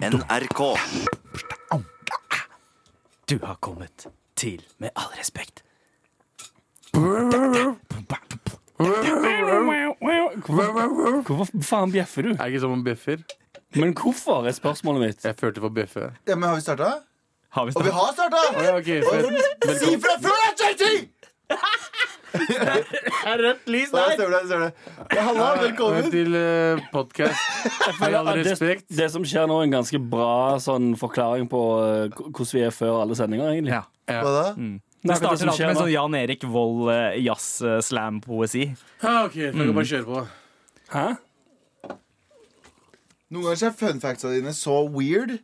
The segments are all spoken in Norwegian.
NRK. Du har kommet til Med all respekt. Hvorfor faen bjeffer du? Er ikke som om bjeffer? Men hvorfor, er spørsmålet mitt. Jeg følte for bjeffe. Ja, men har vi starta? Har vi Og vi har starta! Ja, ok, fett. Si fra før, da, JT! Er rødt lys Der står det. står det ja, Halla, velkommen. Til uh, podkast. Med all det, respekt. det som skjer nå, er en ganske bra sånn, forklaring på eh, hvordan vi er før alle sendinger, egentlig. Ja. Ja. Hva da? Det Det er starter alltid med sånn Jan Erik Vold uh, jazz-slam-poesi. Ah, ok, da kan vi bare kjøre på. Hæ? Noen ganger er fun factsa dine så weird,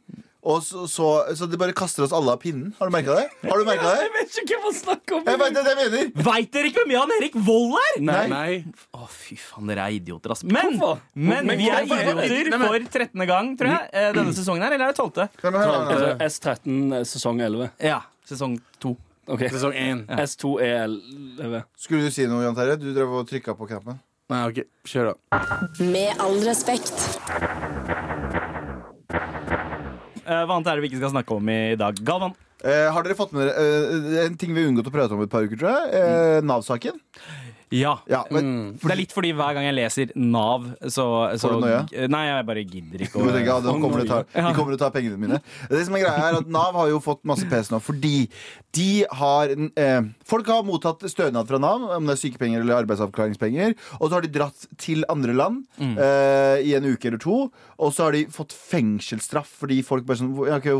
og så, så, så de bare kaster oss alle av pinnen. Har du merka det? Har du merket det? Jeg vet ikke hva man snakker om. Jeg vet det, det jeg mener. Veit dere ikke hvem Jan Erik Vold er?! Nei. Nei. Å, fy faen, dere er idioter, ass. Men, men Men vi er idioter Nei, men- for 13. gang, tror jeg, eh, denne sesongen her. Eller er det 12.? Hør nå, hør nå, hør nå. Altså, S13 sesong 11. Ja. Sesong 2. Okay. Sesong én. S2 er 11. Skulle du si noe, Jan Terje? Du drev og trykka på knappen. Nei, ok, kjør da. Med all respekt. Eh, hva annet er det vi ikke skal snakke om i dag? Galvan. Eh, har dere fått med dere eh, en ting vi har unngått å prate om et par uker, tror jeg? Eh, Nav-saken. Ja. Ja, men, Mm. Det er litt fordi hver gang jeg leser Nav, så, så du noe? Nei, jeg bare gidder ikke Du tenker, ja, de, kommer å ta, de kommer til å ta pengene mine. Det som er greia er at Nav har jo fått masse pes nå fordi de har eh, Folk har mottatt stønad fra Nav, om det er sykepenger eller arbeidsavklaringspenger, og så har de dratt til andre land eh, i en uke eller to, og så har de fått fengselsstraff fordi folk bare sånn ja, okay,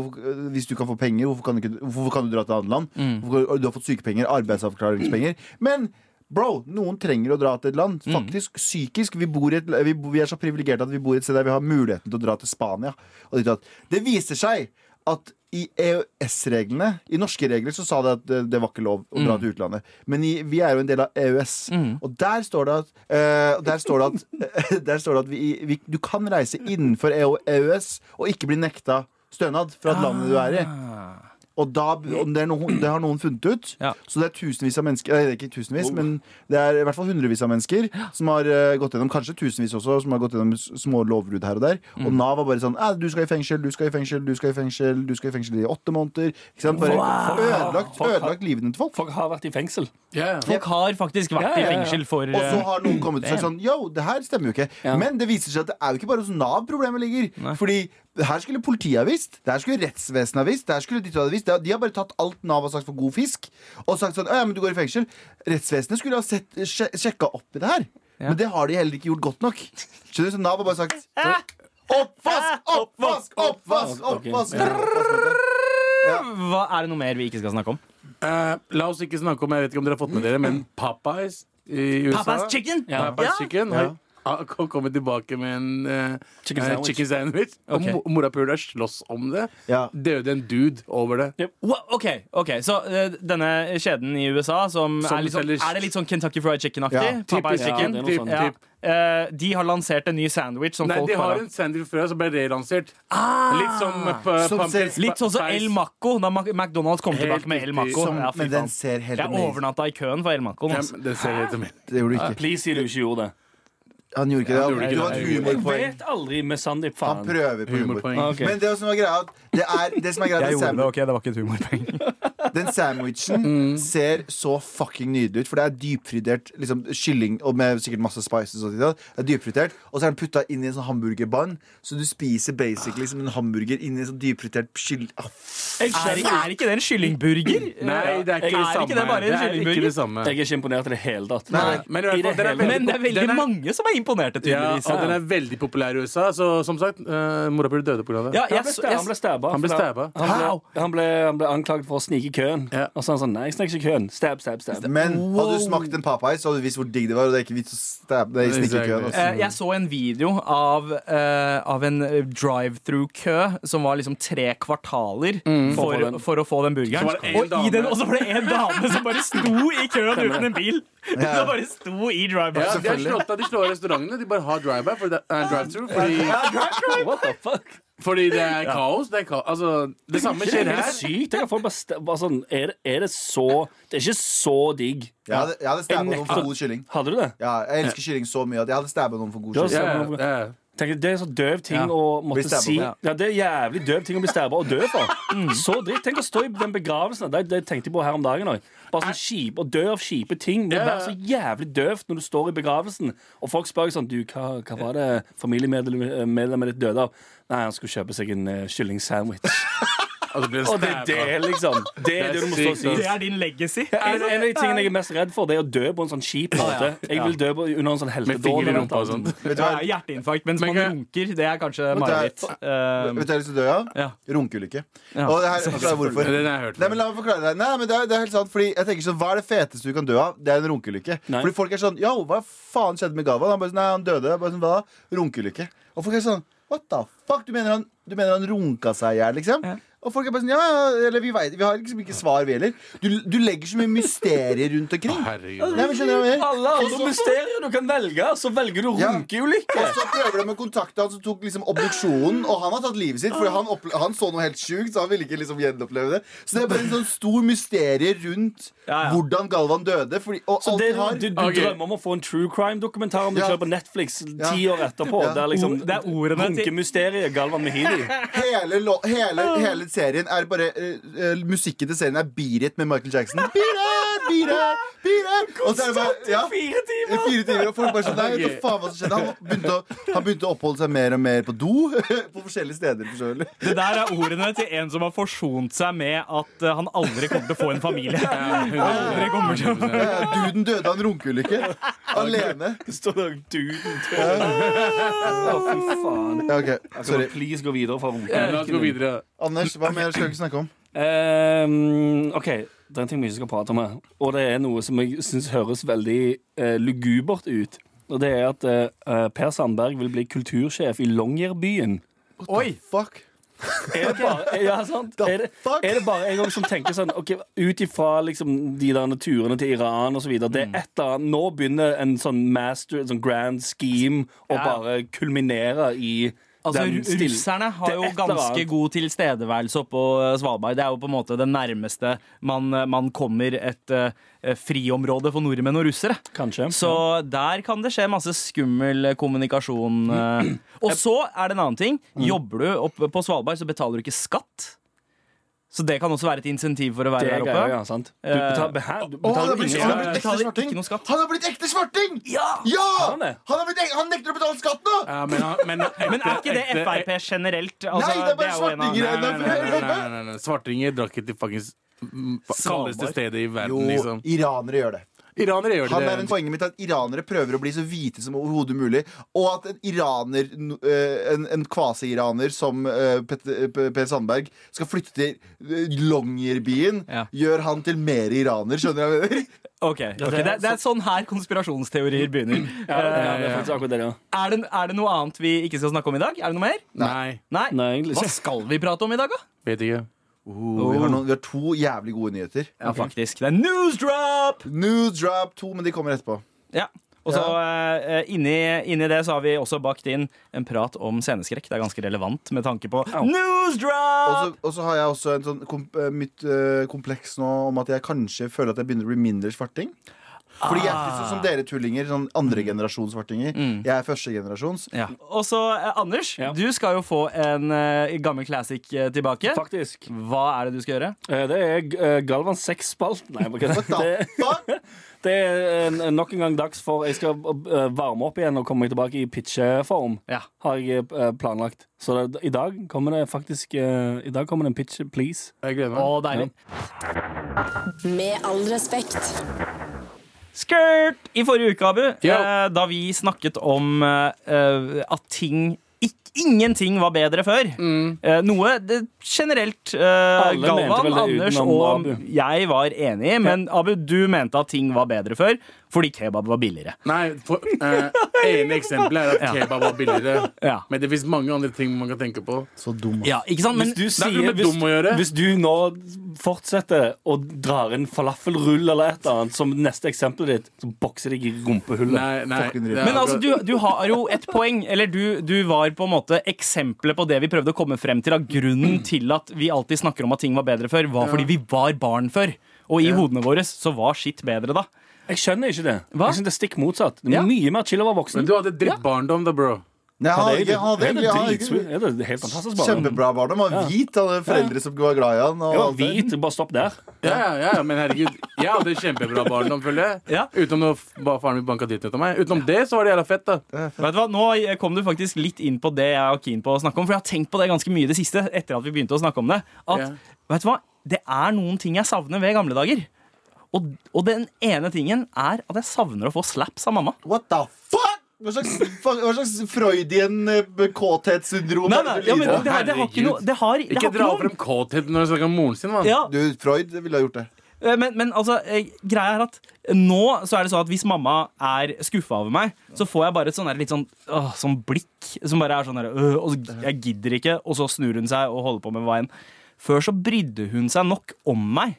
Hvis du kan få penger, hvorfor kan du, ikke, hvorfor kan du dra til et annet land? Hvorfor, du har fått sykepenger, arbeidsavklaringspenger. Men Bro, noen trenger å dra til et land. Faktisk psykisk. Vi, bor i et, vi, vi er så privilegerte at vi bor i et sted der vi har muligheten til å dra til Spania. Det viser seg at i EØS-reglene, i norske regler, så sa det at det, det var ikke lov å dra til utlandet. Men i, vi er jo en del av EØS. Og der står det at, uh, der står det at, der står det at vi, vi, du kan reise innenfor EØS og ikke bli nekta stønad fra et landet du er i. Og da, og det, er noen, det har noen funnet ut. Ja. Så det er tusenvis av mennesker Nei, det er ikke tusenvis, men det er i hvert fall hundrevis av mennesker som har uh, gått gjennom Kanskje tusenvis også, som har gått gjennom små lovbrudd her og der. Og Nav var bare sånn Du skal i fengsel, du skal i fengsel, du skal i fengsel Du skal i fengsel i åtte måneder. Ikke sant? Bare ødelagt, ødelagt livene til folk. Folk har vært i fengsel. Ja, ja. Folk har faktisk vært yeah, yeah, i fengsel for Og så eh, har noen kommet og sagt sånn Yo, det her stemmer jo ikke. Ja. Men det viser seg at det er jo ikke bare hos Nav problemet ligger. Fordi her skulle politiet ha visst. Det her skulle rettsvesenet ha visst. Det her skulle de, ha visst. De har bare tatt alt Nav har sagt for god fisk, og sagt sånn «Å, ja, men du går i fengsel. Rettsvesenet skulle ha sett, sje, sjekka opp i det her. Men det har de heller ikke gjort godt nok. Skjønner du? Så Nav har bare sagt Oppvask! Oppvask! Oppvask! Oppvask! Oppvask! oppvask. Hva Er det noe mer vi ikke skal snakke om? Uh, la oss ikke snakke om Jeg vet ikke om dere har fått med dere, men Popeyes i USA Papa's Chicken? Ja. Ja. Chicken har tilbake med en eh, Chicken eh, sandwich. chicken sandwich. Okay. Og mo- morapuler slåss om det. Ja. Døde en dude over det. Wha- OK, ok, så uh, denne kjeden i USA som, Som er, litt sånn, er det litt sånn Kentucky Fried Chicken-aktig? Ja, Popeyes typisk. Chicken? Ja, typ. Ja. Typ. Eh, de har lansert en ny sandwich som Nei, folk de har bare en sandwich før som ble relansert. Litt som uh, pumpkin spice. Litt sånn som El Maco, da McDonald's kom Helt tilbake med El. Maco. Ja, men den ser helt Jeg overnatta i køen for El Maco. Altså. men Den ser helt som Det gjorde du ikke. Please si du ikke gjorde det. Han gjorde ikke det. Han gjorde ikke Det var et det. Jeg humorpoeng. vet aldri med Sandeep, Han prøver på humor. humorpoeng. Ah, okay. Men det som er greia, det er, det som er greia Jeg gjorde det, ok, det var ikke et humorpoeng. Den sandwichen ser så fucking nydelig ut, for det er dypfritert liksom, kylling og med sikkert masse spices. Og sånt, det er dypfritert, og så er den putta inn i en sånn hamburgerbånd, så du spiser basically som en hamburger inni en sånn dypfritert kylling. Ah, Er, er ikke det en kyllingburger? Nei, det er ikke Er det samme. ikke det bare en det er ikke kyllingburger? det samme. Jeg er ikke imponert i det hele tatt. Nei, Men, veldig Men det er veldig er- mange som er imponerte, tydeligvis. Ja, og den er veldig populær i USA, så som sagt, uh, burde døde pga. det. Ja, Han jeg, han ble stabba. Han ble stabba. Han ble, han, ble, han ble anklaget for å snike i køen. Ja. Og så er han sånn Nei, jeg sniker ikke i køen. Stab, stab, stab. Men hadde du smakt en så hadde du visst hvor digg det var. Og det er ikke vits å stabbe det i snikkekøen. Altså. Eh, jeg så en video av, uh, av en drive-through-kø som var liksom tre kvartaler for, For for å få den burgeren. Og i den, og så var det en dame som bare sto i køen uten en bil! Ja. Som bare sto i drive Ja, de, har slått av, de slår restaurantene. De bare har drive-by for det er drive-through fordi, What the fuck? fordi det er kaos. Det, er kaos. Altså, det samme skjer her. helt er sykt. Tenk at folk bare, sånn, er, det, er det så Det er ikke så digg. Jeg hadde, jeg hadde stabba noen for god kylling. Hadde du det? Ja, jeg elsker kylling så mye at jeg hadde stabba noen for god Du har kylling. Ja, Samme- ja. Tenk, det er så døv ting Ja. å Bli måtte stabba si. ja. Ja, det er jævlig døv ting å bli stabba og dø for. Mm. Så dritt. Tenk å stå i den begravelsen. Det, det tenkte jeg på her om dagen òg. Bare sånn kjip, og dø av kjipe ting. Det er så jævlig døvt når du står i begravelsen, og folk spør sånn Du, hva, hva var det familiemedlemmet ditt døde av? Nei, han skulle kjøpe seg en uh, kyllingsandwich. Og det blir Og det er det, liksom. Det er det du må stå og si. Det er din legacy. En, en av de tingene jeg er mest redd for, det er å dø på en sånn kjip måte. Jeg vil dø på, under en sånn. Vet du Ja, hjerteinfarkt mens man runker. Det er kanskje er- mareritt. vet Uh, du hva jeg har lyst til å dø av? Ja. Runkeulykke. Ja. Og det her forklarer hvorfor. Den har jeg hørt Nei, men la meg forklare deg Nei, men det er, det er helt sant Fordi jeg tenker sånn Hva er det feteste du kan dø av? Det er en runkeulykke Fordi folk er sånn Yo, hva faen skjedde med Gavan? Han bare sånn Nei, han døde bare sånn, hva? da? Runkeulykke Og folk er sånn What the fuck? Du mener han, du mener han runka seg i hjel, liksom? Ja. Og folk er bare sånn Ja, ja Eller vi vet Vi har liksom ikke svar, vi heller du, du legger så mye mysterier rundt omkring Herregud. Nei, men skjønner du hva jeg mener? Alle andre mysterier du kan velge, så velger du Ja. runkeulykke. Og så prøver de å kontakte han som tok liksom obduksjonen, og han har tatt livet sitt. Fordi han, opple- han så noe helt sjukt, så han ville ikke liksom gjenoppleve det. Så det er bare en sånn stor mysterie rundt Ja, ja. hvordan Galvan døde. Fordi, og Så alt det, de har du, du Ok. drømmer om å få en true crime-dokumentar om du Ja. kjører på Netflix ti Ja. år etterpå. Ja. Det er liksom O- det er ordene til- runkemysteriet Galvan Mehidi. hele, lo- hele, hele serien er bare eh, Musikken til serien er Beat It med Michael Jackson. Beat it, fire! it. Og så er det bare ja, Fire timer! i fire timer, og folk bare sånn Nei, vet du faen hva som skjedde. Han begynte, å, han begynte å oppholde seg mer og mer på do. På forskjellige steder. for så. Det der er ordene til en som har forsont seg med at uh, han aldri kommer til å få en familie. Aldri kommer til å Ja, ja, Duden døde av en runkeulykke. Alene. Det står der duden døde. Å, fy faen. Ja, ok, Sorry. Please gå videre fra runkeulykken. videre. Anders, hva mer skal vi ikke snakke om? Um, OK, det er en ting vi ikke skal prate om her. Og det er noe som jeg syns høres veldig eh, lugubert ut. Og det er at eh, Per Sandberg vil bli kultursjef i Longyearbyen. Oi! Fuck. Er det bare, ja, sant? Er det, er det bare en gang som tenker sånn Ok, Ut ifra liksom, de der turene til Iran osv. Det Mm. er et eller annet Nå begynner en sånn master, en sånn grand scheme å Ja. bare kulminere i Altså, Russerne har jo ganske god tilstedeværelse oppå eh, Svalbard. Det er jo på en måte det nærmeste man, eh, man kommer et uh, friområde for nordmenn og russere. Kanskje. Så der kan det skje masse skummel kommunikasjon. Uh. Og så er det en annen ting. Jobber du oppe på Svalbard, så betaler du ikke skatt. Så det kan også være et insentiv for å være det er der oppe. ja, sant? Du Eh, betaler? Du Å, han, har betaler oh, ingen han har skatt? Betaler ikke noe skatt. Han har blitt ekte svarting! Ja! Ja! Han? Han, har han nekter å betale skatt nå! Ja, men, men, Men er ikke det Frp generelt? Altså, Nei, det er bare jo svartinger. Nei, nei, nei, nei, Frp. nei, nei, nei. Svartinger drar ikke til fuckings kaldeste stedet i Jo, verden, liksom. iranere gjør det. Iranere gjør Han er en. Poenget mitt er at iranere prøver å bli så hvite som overhodet mulig. Og at en iraner, eh, en, en kvasi-iraner som eh, P- Per Sandberg, skal flytte til eh, Longyearbyen, Ja. gjør han til mer iraner. Skjønner du hva jeg mener? Ok, okay. det, det er sånn her konspirasjonsteorier begynner. Ja, det er akkurat det, ja. Er det, er det noe annet vi ikke skal snakke om i dag? Er det noe mer? Nei, Nei. Nei, egentlig Hva skal vi prate om i dag, da? vet ikke. Oh, vi, har noen, vi har to jævlig gode nyheter. Ja, faktisk. Det er news drop! News drop to, men de kommer etterpå. Ja. Og så eh, inni, inni det så har vi også bakt inn en prat om sceneskrekk. Det er ganske relevant med tanke på news Og så- Og så har jeg også en sånn kom, eh, mitt uh, kompleks nå om at jeg kanskje føler at jeg begynner å bli mindre svarting. Fordi jeg er sånn som dere tullinger, sånn andregenerasjons svartinger. Jeg er førstegenerasjons. Ja. Og så, eh, Anders, Ja. du skal jo få en eh, gammel classic eh, tilbake. Faktisk. Hva er det du skal gjøre? Eh, Det er eh, Galvans sexspalt. Nei, bare What det, det er en- nok en gang dags for Jeg skal eh, varme opp igjen og komme tilbake i pitcheform. Ja. Har jeg planlagt. Så det, i dag kommer det faktisk I dag kommer det en pitch, please. Jeg gleder meg. Å, deilig. Med all respekt. Skirt! I forrige uke, Abu, eh, da vi snakket om eh, at ting ikk- Ingenting var bedre før. Eh, noe det, generelt eh, Alle mente Galvan, det Anders utenom og Abu. jeg var enige, men Abu, du mente at ting var bedre før fordi kebab var billigere. Nei, for, eh, ene eksempelet er at kebab var billigere. Ja. Men det fins mange andre ting man kan tenke på. Så dum. Ja, ikke sant? Men Hvis du, det er sier, noe med hvis, dum å gjøre. hvis du nå fortsetter og drar inn falafelrull eller et eller annet som neste eksempelet ditt, så bokser deg i rumpehullet. Nei, nei, Fucking det er Men altså, akkurat- du, du har jo et poeng. Eller du, du var på en måte eksempelet på det vi prøvde å komme frem til. At grunnen til at vi alltid snakker om at ting var bedre før, var fordi vi var barn før. Og i hodene våre så var skitt bedre da. Jeg skjønner ikke det. Hva? Jeg synes det er stikk motsatt. Det er Ja. Mye mer chill å være voksen. Men du hadde drittbarndom, da, bro. Nei, han hadde ikke, han hadde det er egentlig han hadde. Ja, det er helt fantastisk barndom. Kjempebra barndom. Han var hvit, han hadde foreldre som var glad i han. Og Jeg var alt det. hvit, bare stopp der. Ja, ja, ja, men herregud, jeg hadde kjempebra barndom, føler jeg. Ja. Utenom når f- faren min banka dritten ut av meg. Utenom det så var det jævla fett, da. Vet du hva, Nå kom du faktisk litt inn på det jeg var keen på å snakke om. For jeg har tenkt på det ganske mye i det siste. Etter at vi begynte å snakke om det At, Ja. vet du hva, Det er noen ting jeg savner ved gamle dager. Og, og den ene tingen er at jeg savner å få slaps av mamma. What the fuck? Hva slags, hva slags Freudian eh, kåthetssyndrom er det du ja, men lider av? det, har- det har ikke noe det har, det Ikke dra frem kåthet når du snakker om moren sin. Ja, Du, Freud ville ha gjort det. Eh, Men, men altså, eh, greia er at nå så er det sånn at hvis mamma er skuffa over meg, så får jeg bare et sånn der litt sånn, åh, sånn blikk som bare er sånn der, øh, og Jeg gidder ikke, og så snur hun seg og holder på med veien. Før så brydde hun seg nok om meg.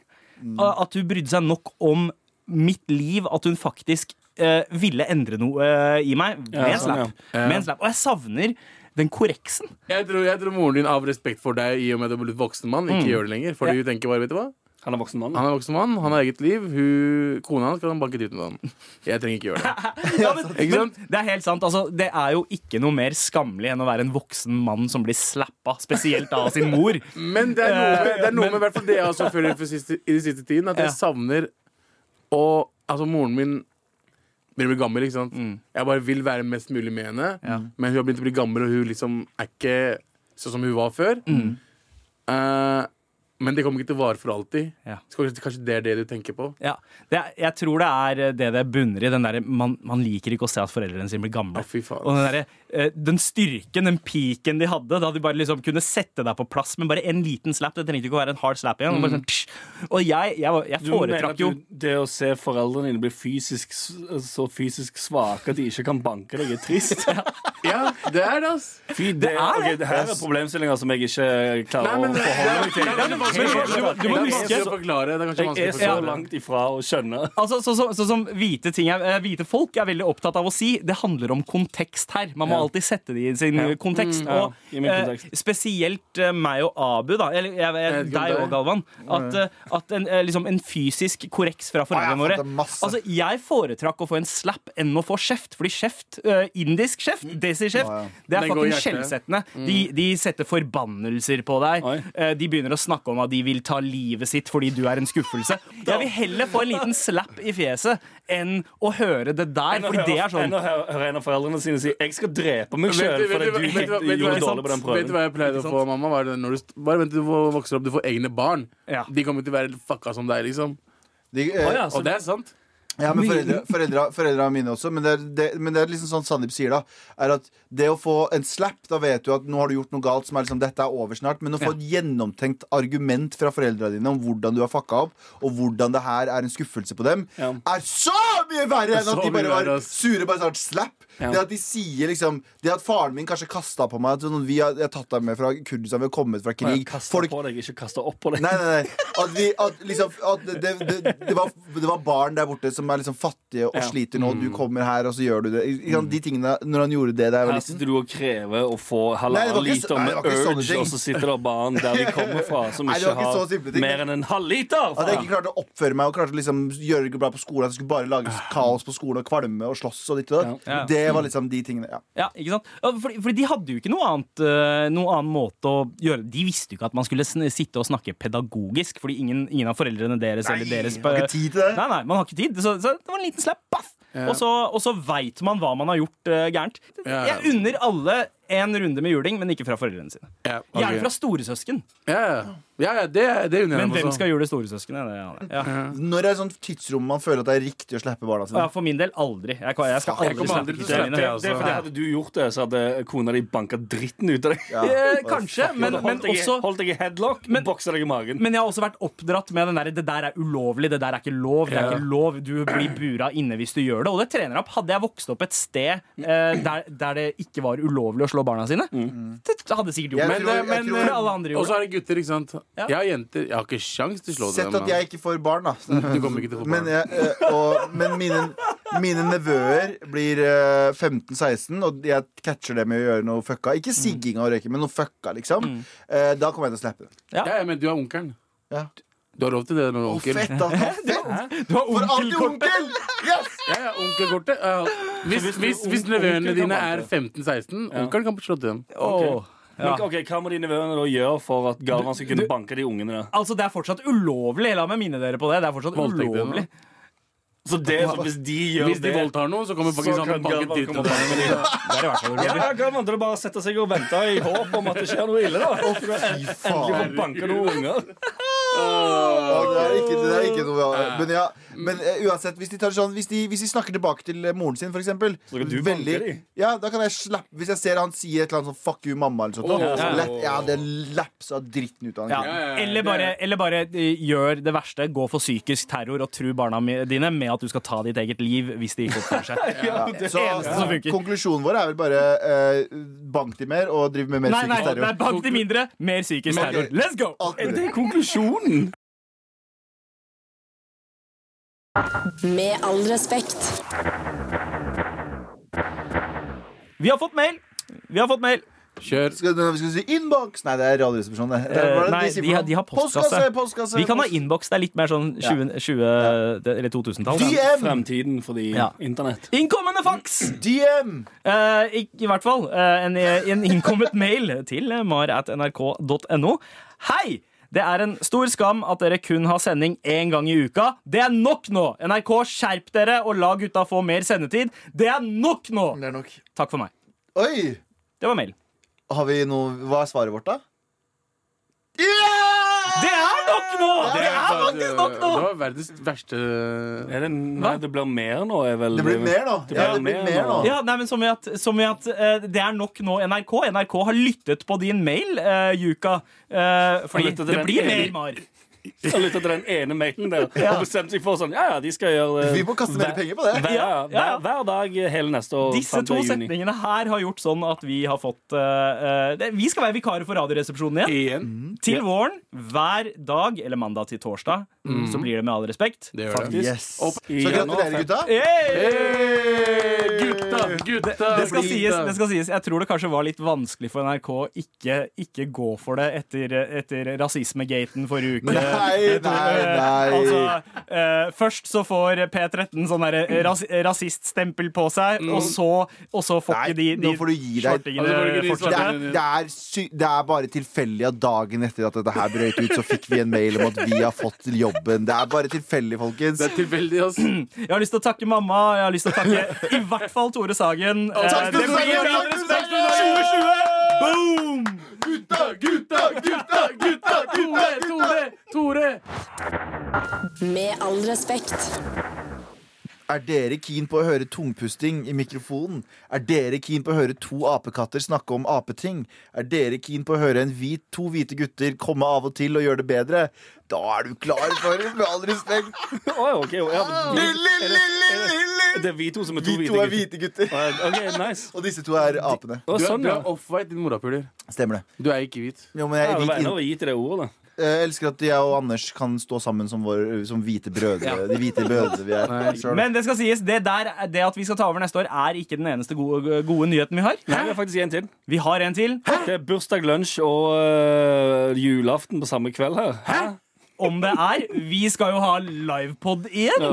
At hun brydde seg nok om mitt liv, at hun faktisk eh, ville endre noe eh, i meg med Ja, en sånn, slap. ja. Med en slap. Og jeg savner den korreksen. Jeg tror, jeg tror moren din av respekt for deg i og med at du er blitt voksen mann, ikke gjør det lenger. Fordi hun tenker bare, vet du hva? Han er voksen mann. Han er voksen mann, han har eget liv. Hun, kona hans kan banke dritten ut av ham. Jeg trenger ikke gjøre det. Ja, men, Ikke men det er helt sant. Altså, det er jo ikke noe mer skammelig enn å være en voksen mann som blir slappa, spesielt av sin mor. Men det er noe med, det er noe med hvert fall det jeg også føler i den siste tiden, at jeg Ja. savner å Altså, moren min begynner å bli gammel, ikke sant. Jeg bare vil være mest mulig med henne, Ja. men hun har begynt å bli gammel, og hun liksom er ikke sånn som hun var før. Eh, men det kommer ikke til å vare for alltid. Ja. Så kanskje, kanskje det er det du tenker på? Ja, det er, jeg tror det er det det bunner i. Den der, man, man liker ikke å se at foreldrene sine blir gamle. Faen. Og den, der, eh, den styrken, den piken de hadde, da de bare liksom kunne sette deg på plass med bare en liten slap. Det trengte ikke å være en hard slap igjen. Og, bare sånn, og jeg, jeg, jeg foretrakk jo det å se foreldrene dine bli fysisk, så fysisk svake at de ikke kan banke deg, er trist? Ja, det er det, altså. Fy, det, er ok, det her er problemstillinger som jeg ikke klarer Nei, men å forholde meg til. det det du må- du må huske-. Det Jeg er så langt ifra å skjønne. Altså, så, så, så som hvite, ting er, eh, hvite folk er veldig opptatt av å si, det handler om kontekst her. Man må Ja. alltid sette det i sin Ja. kontekst. Mm, ja, og i min eh, spesielt eh, meg og Abu, da, eller jeg, jeg, deg det. og Galvan, at, eh, at en, liksom en fysisk korreks fra foreldrene våre det. Altså, Jeg foretrakk å få en slap enn å få kjeft, fordi kjeft, indisk kjeft, desi-kjeft, Ja. det er faktisk skjellsettende. De, de setter forbannelser på deg. Eh, De begynner å snakke om at de vil ta livet sitt fordi du er en skuffelse. Jeg vil heller få en liten slapp i fjeset enn å høre det der, fordi det er sånn enn å høre en av foreldrene sine si 'jeg skal drepe meg sjøl' fordi du- gjorde jeg- dårlig på den Vet du hva jeg pleide å få, mamma? Var det når du, bare vent til du vokser opp, du får egne barn. De kommer til å være fucka som deg, liksom. De, eh, oh, ja, Og det er sant. Ja, men foreldre, foreldre, foreldre mine også. Men det, er, det, men det er liksom sånn Sandeep sier, da. Er at det å få en slap, da vet du at nå har du gjort noe galt som er liksom dette er over snart. Men å få et gjennomtenkt argument fra foreldrene dine om hvordan du har fucka opp, og hvordan det her er en skuffelse på dem, Ja. er så mye verre enn at de bare var sure bare snart slap. Ja. Det at de sier liksom Det at faren min kanskje kasta på meg sånn, vi har, jeg har tatt deg med fra Kurdistan, vi har kommet fra krig. Kasta Folk på deg, ikke kasta opp på deg. Nei, nei, nei. At, vi, at, liksom, at det, det, det, var, det var barn der borte som er liksom fattige og Ja. sliter nå. Du kommer her, og så gjør du det. Ikke De tingene, Når han gjorde det da jeg var Her sitter du og krever å få Nei, halvannen liter med Urge, og så sitter det barn der de kommer fra, som Nei, ikke var ikke har ting, mer enn en halvliter. At jeg ikke klarte å oppføre meg og klarte å liksom gjøre det ikke bra på skolen. At jeg skulle bare lage kaos på skolen og kvalme og slåss og ditt og datt. Ja. Det var liksom de tingene. Ja. Ja, ikke sant? Fordi, fordi de hadde jo ikke noe annet eh, Noe annen måte å gjøre De visste jo ikke at man skulle sitte og snakke pedagogisk, fordi ingen, ingen av foreldrene deres eller deres har ikke tid til det. Nei, nei, man har ikke tid. Så, så det var en liten slapp, baff! Og så, og så veit man hva man har gjort uh, gærent. Ja. Jeg unner alle en runde med juling, men ikke fra foreldrene sine. Ja, ok. Gjerne fra storesøsken. Ja, ja. ja, ja det, det unner Men hvem også. skal jule storesøskene? Det, ja, ja. Når er det sånn tidsrom man føler at det er riktig å slippe barna Ja, sine? for min del aldri. Jeg, jeg skal aldri, jeg aldri kommer til å til Det, mine. det, altså. det fordi Hadde du gjort det, så hadde kona di banka dritten ut av deg. Ja. Eh, kanskje, men, men også holdt deg i headlock Men- boksa deg i magen. Men jeg har også vært oppdratt med den derre det der er ulovlig, det der er ikke lov. Det er ikke lov, Du blir bura inne hvis du gjør det. Og det trener opp. Hadde jeg vokst opp et sted eh, der, der det ikke var ulovlig å slå barna sine, det hadde sikkert gjort men, tror- Men, men, tror- alle andre gjorde Og så er det gutter, ikke sant. Ja. Jeg har jenter. Jeg har ikke sjans til å slå Sett dem. at jeg ikke får barn, da. Du kommer ikke til å få Men, barn. jeg, eh, og, men mine, mine nevøer blir eh, 15-16, og jeg catcher det med å gjøre noe fucka. Ikke sigging og røyking, men noe fucka, liksom. Mm. da kommer jeg til å slappe det. Ja, ja, men du er onkelen. Ja. Du har lov til det når du er onkel. fett, da. Fett. Du har For alltid onkelkortet. onkel! Yes! Ja, ja, onkelkortet. Ja, Hvis, hvis hvis, hvis nevøene dine er 15-16, onkelen kan slå til dem. Åh. Ja. Men, ok, Hva må de nevøene da gjøre for at Galvan skal kunne banke de ungene? der? Altså, det er fortsatt ulovlig. La meg minne dere på det. Det er fortsatt ulovlig. Så det, så hvis de gjør Hvis de det voldtar noen, så kommer så Pakistan kan og og er fall Ja, Galvan, bare sette seg og vente i håp om at det skjer noe ille. da en- Endelig får banke noen unger. Å, det, er ikke, det er ikke noe Men, ja, men eh, uansett, hvis de, tar sånn, hvis, de, hvis de snakker tilbake til eh, moren sin, for eksempel Så kan du banke de? Ja, da kan jeg slappe Hvis jeg ser han sier et eller annet sånn 'fuck you, mamma' eller sånt, Åh. så lett, ja, det lapsa dritten ut av han. Ja, ja, ja. Eller bare, eller bare eh, gjør det verste. Gå for psykisk terror og tru barna mi- dine med at du skal ta ditt eget liv hvis de ikke oppfører seg. Ja. Så eneste som funker. konklusjonen vår er vel bare eh, bank de mer og driv med mer Nei, nei, psykisk terror. nei, bank de mindre, mer psykisk terror. Let's go! Alt Det er konklusjonen. Med all respekt. Vi har fått mail. Vi har fått mail. Kjør. Skal, vi skal si innboks? Nei, det er Radioresepsjonen. det. Det nei, de, de har- de har postkasse. Postkasse, postkasse, Vi kan ha innboks. Det er litt mer sånn 20, 20 eller 2000-tall. DM! Fremtiden fordi Ja. internett. Innkommende faks! DM! Uh, i, I hvert fall uh, en, en innkommet mail til mar.nrk.no. Hei! Det er en stor skam at dere kun har sending én gang i uka. Det er nok nå! NRK, skjerp dere og la gutta få mer sendetid. Det er nok nå! Det er nok. Takk for meg. Oi! Det var mail. Har vi noe Hva er svaret vårt, da? Det er nok nå! Det er faktisk nok nå! Det var verdens verste Er det, nei, det blir mer nå, er vel Det blir mer nå. Det Ja, det blir mer mer nå. Ja, nei, men Som i at, som i at eh, det er nok nå, NRK. NRK har lyttet på din mail, uh, Juka. eh, fordi lyttet til det den blir ene- mer Mar. Jeg lyttet til den ene mailen der og bestemte seg for sånn Ja, ja, de skal gjøre det Vi må kaste mer penger på det. Hver, Ja, ja, ja. hver, hver dag hele neste år. Disse to setningene her har gjort sånn at vi har fått eh, eh, det, Vi skal være vikarer for Radioresepsjonen igjen. Igjen. Til våren. Hver dag, eller mandag til torsdag, så blir det med all respekt. Det gjør det. Yes. Så gratulerer, gutta. Hey, gutta, gutta! Det skal, sies, det skal sies. Jeg tror det kanskje var litt vanskelig for NRK å ikke, ikke gå for det etter, etter rasismegaten forrige uke. Nei, nei, nei. Altså, uh, først så får P13 sånn der ras rasiststempel på seg, og, så, og så får ikke de, de nå får du gi deg. shortingene Altså, Det er, det, er sy det er bare tilfeldig at dagen etter at dette her brøt ut, så fikk vi en mail om at vi har fått jobben. Det er bare tilfeldig, folkens. Det er tilfeldig, ass. Jeg har lyst til å takke mamma. Jeg har lyst til å takke i hvert fall Tore Sagen. Eh, takk, det Tore blir respekt Tore 2020! Boom! Gutta, gutta, gutta, gutta! Tore, Tore, Tore! Med all respekt. Er dere keen på å høre tungpusting i mikrofonen? Er dere keen på å høre to apekatter snakke om apeting? Er dere keen på å høre en hvit, to hvite gutter komme av og til og gjøre det bedre? Da er du klar for Med all respekt. Oh, okay, ja, men vi, det er vi to som er to Vi hvite to er hvite gutter. Ok, nice. Og disse to er apene. Du er, sånn, du er off-white, din morapuler. Stemmer det. Du er ikke hvit. Jo, men jeg, er det hvit Ja, gi til det ordet, da. Jeg elsker at jeg og Anders kan stå sammen som, vår, som hvite brødre. De hvite brødre vi er. Nei. Men det skal sies, det, der, det at vi skal ta over neste år, er ikke den eneste gode, gode nyheten vi har. Nei, vi har faktisk en til. Vi har en til. Det er bursdag, lunsj og øh, julaften på samme kveld her. Hæ? Om det er. Vi skal jo ha livepod igjen.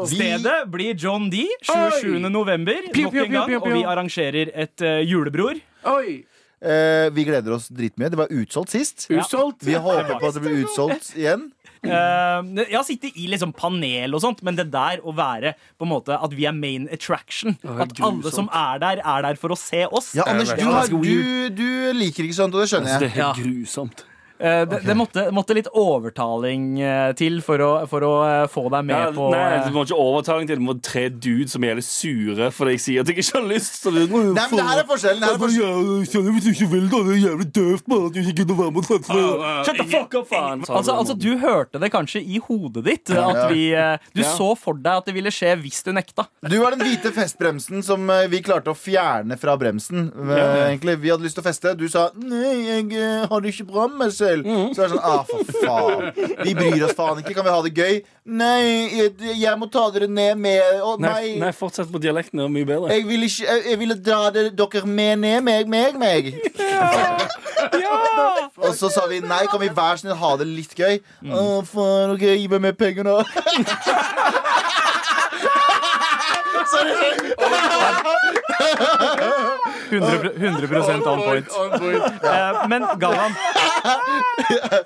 Vi- Stedet blir John D. 27. november. Pio, Nok pio, en pio, gang. pio, Og vi arrangerer et uh, julebror. Oi! Eh, vi gleder oss dritmye. Det var utsolgt sist. Utsolgt. Vi håper på at det blir utsolgt igjen. Uh, jeg har sittet i liksom panel og sånt, men det der å være på en måte at vi er main attraction At alle som er der, er der for å se oss. Ja, Anders, du, har, du, du liker ikke sånt, og det skjønner jeg. Det er helt grusomt. Eh, det, det måtte, måtte litt overtaling eh, til for å, for å eh, få deg med Ja, på nei, det må ikke overtaling til. Det må tre dudes som er jævlig sure fordi jeg sier at jeg ikke har lyst. Så det, Nei, men det her er forskjellen. Her er forskjellen. Hvis du ikke vil, da. Det er jævlig døvt man, at du ikke kunne være med. Shut the fuck up, faen! Altså, altså, Du hørte det kanskje i hodet ditt. At vi, du Ja. så for deg at det ville skje hvis du nekta. Du var den hvite festbremsen som vi klarte å fjerne fra bremsen. Egentlig, Vi hadde lyst til å feste. Du sa 'nei, jeg har det ikke bra med meg selv'. Så er det sånn, ah, for faen Vi bryr oss faen ikke. Kan vi ha det gøy? Nei, jeg, jeg må ta dere ned med og Nei, nei, fortsett på dialekten. Det er mye bedre. Jeg ville ikke jeg, jeg ville dra det, dere med ned meg, meg, meg. Ja! Og så sa vi nei, kan vi hver snill ha det litt gøy? Å, faen, ok, gi meg mer penger nå. Sorry, sorry. 100, 100 on point. Eh, men Galvan,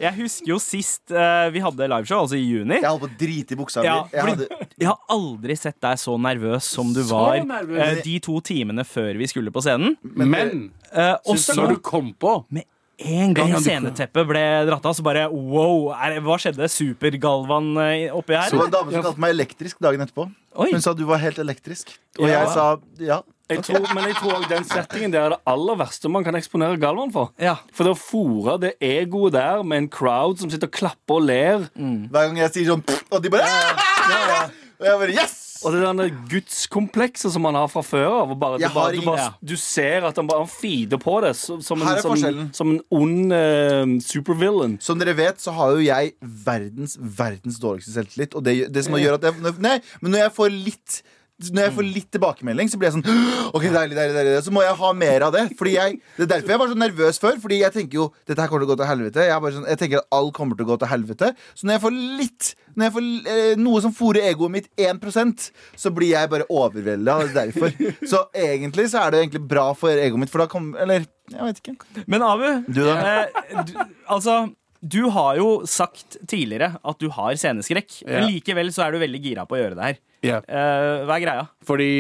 jeg husker jo sist eh, vi hadde liveshow, altså i juni. Jeg holdt på å drite i buksa mi. Ja, Jeg fordi hadde- jeg har aldri sett deg så nervøs som du var nervøs. eh, de to timene før vi skulle på scenen. Men Eh, og så så når du kom på med en gang En gang sceneteppet ble dratt av, så bare wow, er, hva skjedde? Super-Galvan eh, oppi her? Så var en dame som kalte meg elektrisk dagen etterpå. Oi. Hun sa du var helt elektrisk. Og Ja. jeg sa ja. Jeg tror, men jeg tror også den settingen det er det aller verste man kan eksponere Galvan for. Ja. For det å fòre det egoet der med en crowd som sitter og klapper og ler, Hver gang jeg sier sånn og de bare «Ah!» Og jeg bare yes! Og det der gudskomplekset som han har fra før av bare, du, bare, du, bare, du ser at han bare feeder på det som en, som, som en ond eh, supervillain. Som dere vet, så har jo jeg verdens verdens dårligste selvtillit. Og det, det som gjør at jeg Nei, men når jeg får litt når jeg får litt tilbakemelding, så blir jeg sånn OK, deilig, deilig, deilig. Så må jeg ha mer av det. Fordi jeg, Det er derfor jeg var så nervøs før. Fordi jeg tenker jo dette her kommer til å gå til helvete. Jeg, sånn, jeg tenker at alt kommer til å gå til helvete. Så når jeg får litt Når jeg får eh, noe som fôrer egoet mitt 1% så blir jeg bare overvelda. Derfor. Så egentlig så er det egentlig bra for egoet mitt, for da kommer Eller jeg vet ikke. Men Abu, Du eh, du, altså du har jo sagt tidligere at du har sceneskrekk. Ja. Men likevel så er du veldig gira på å gjøre det her. Ja. Eh, hva er greia? Fordi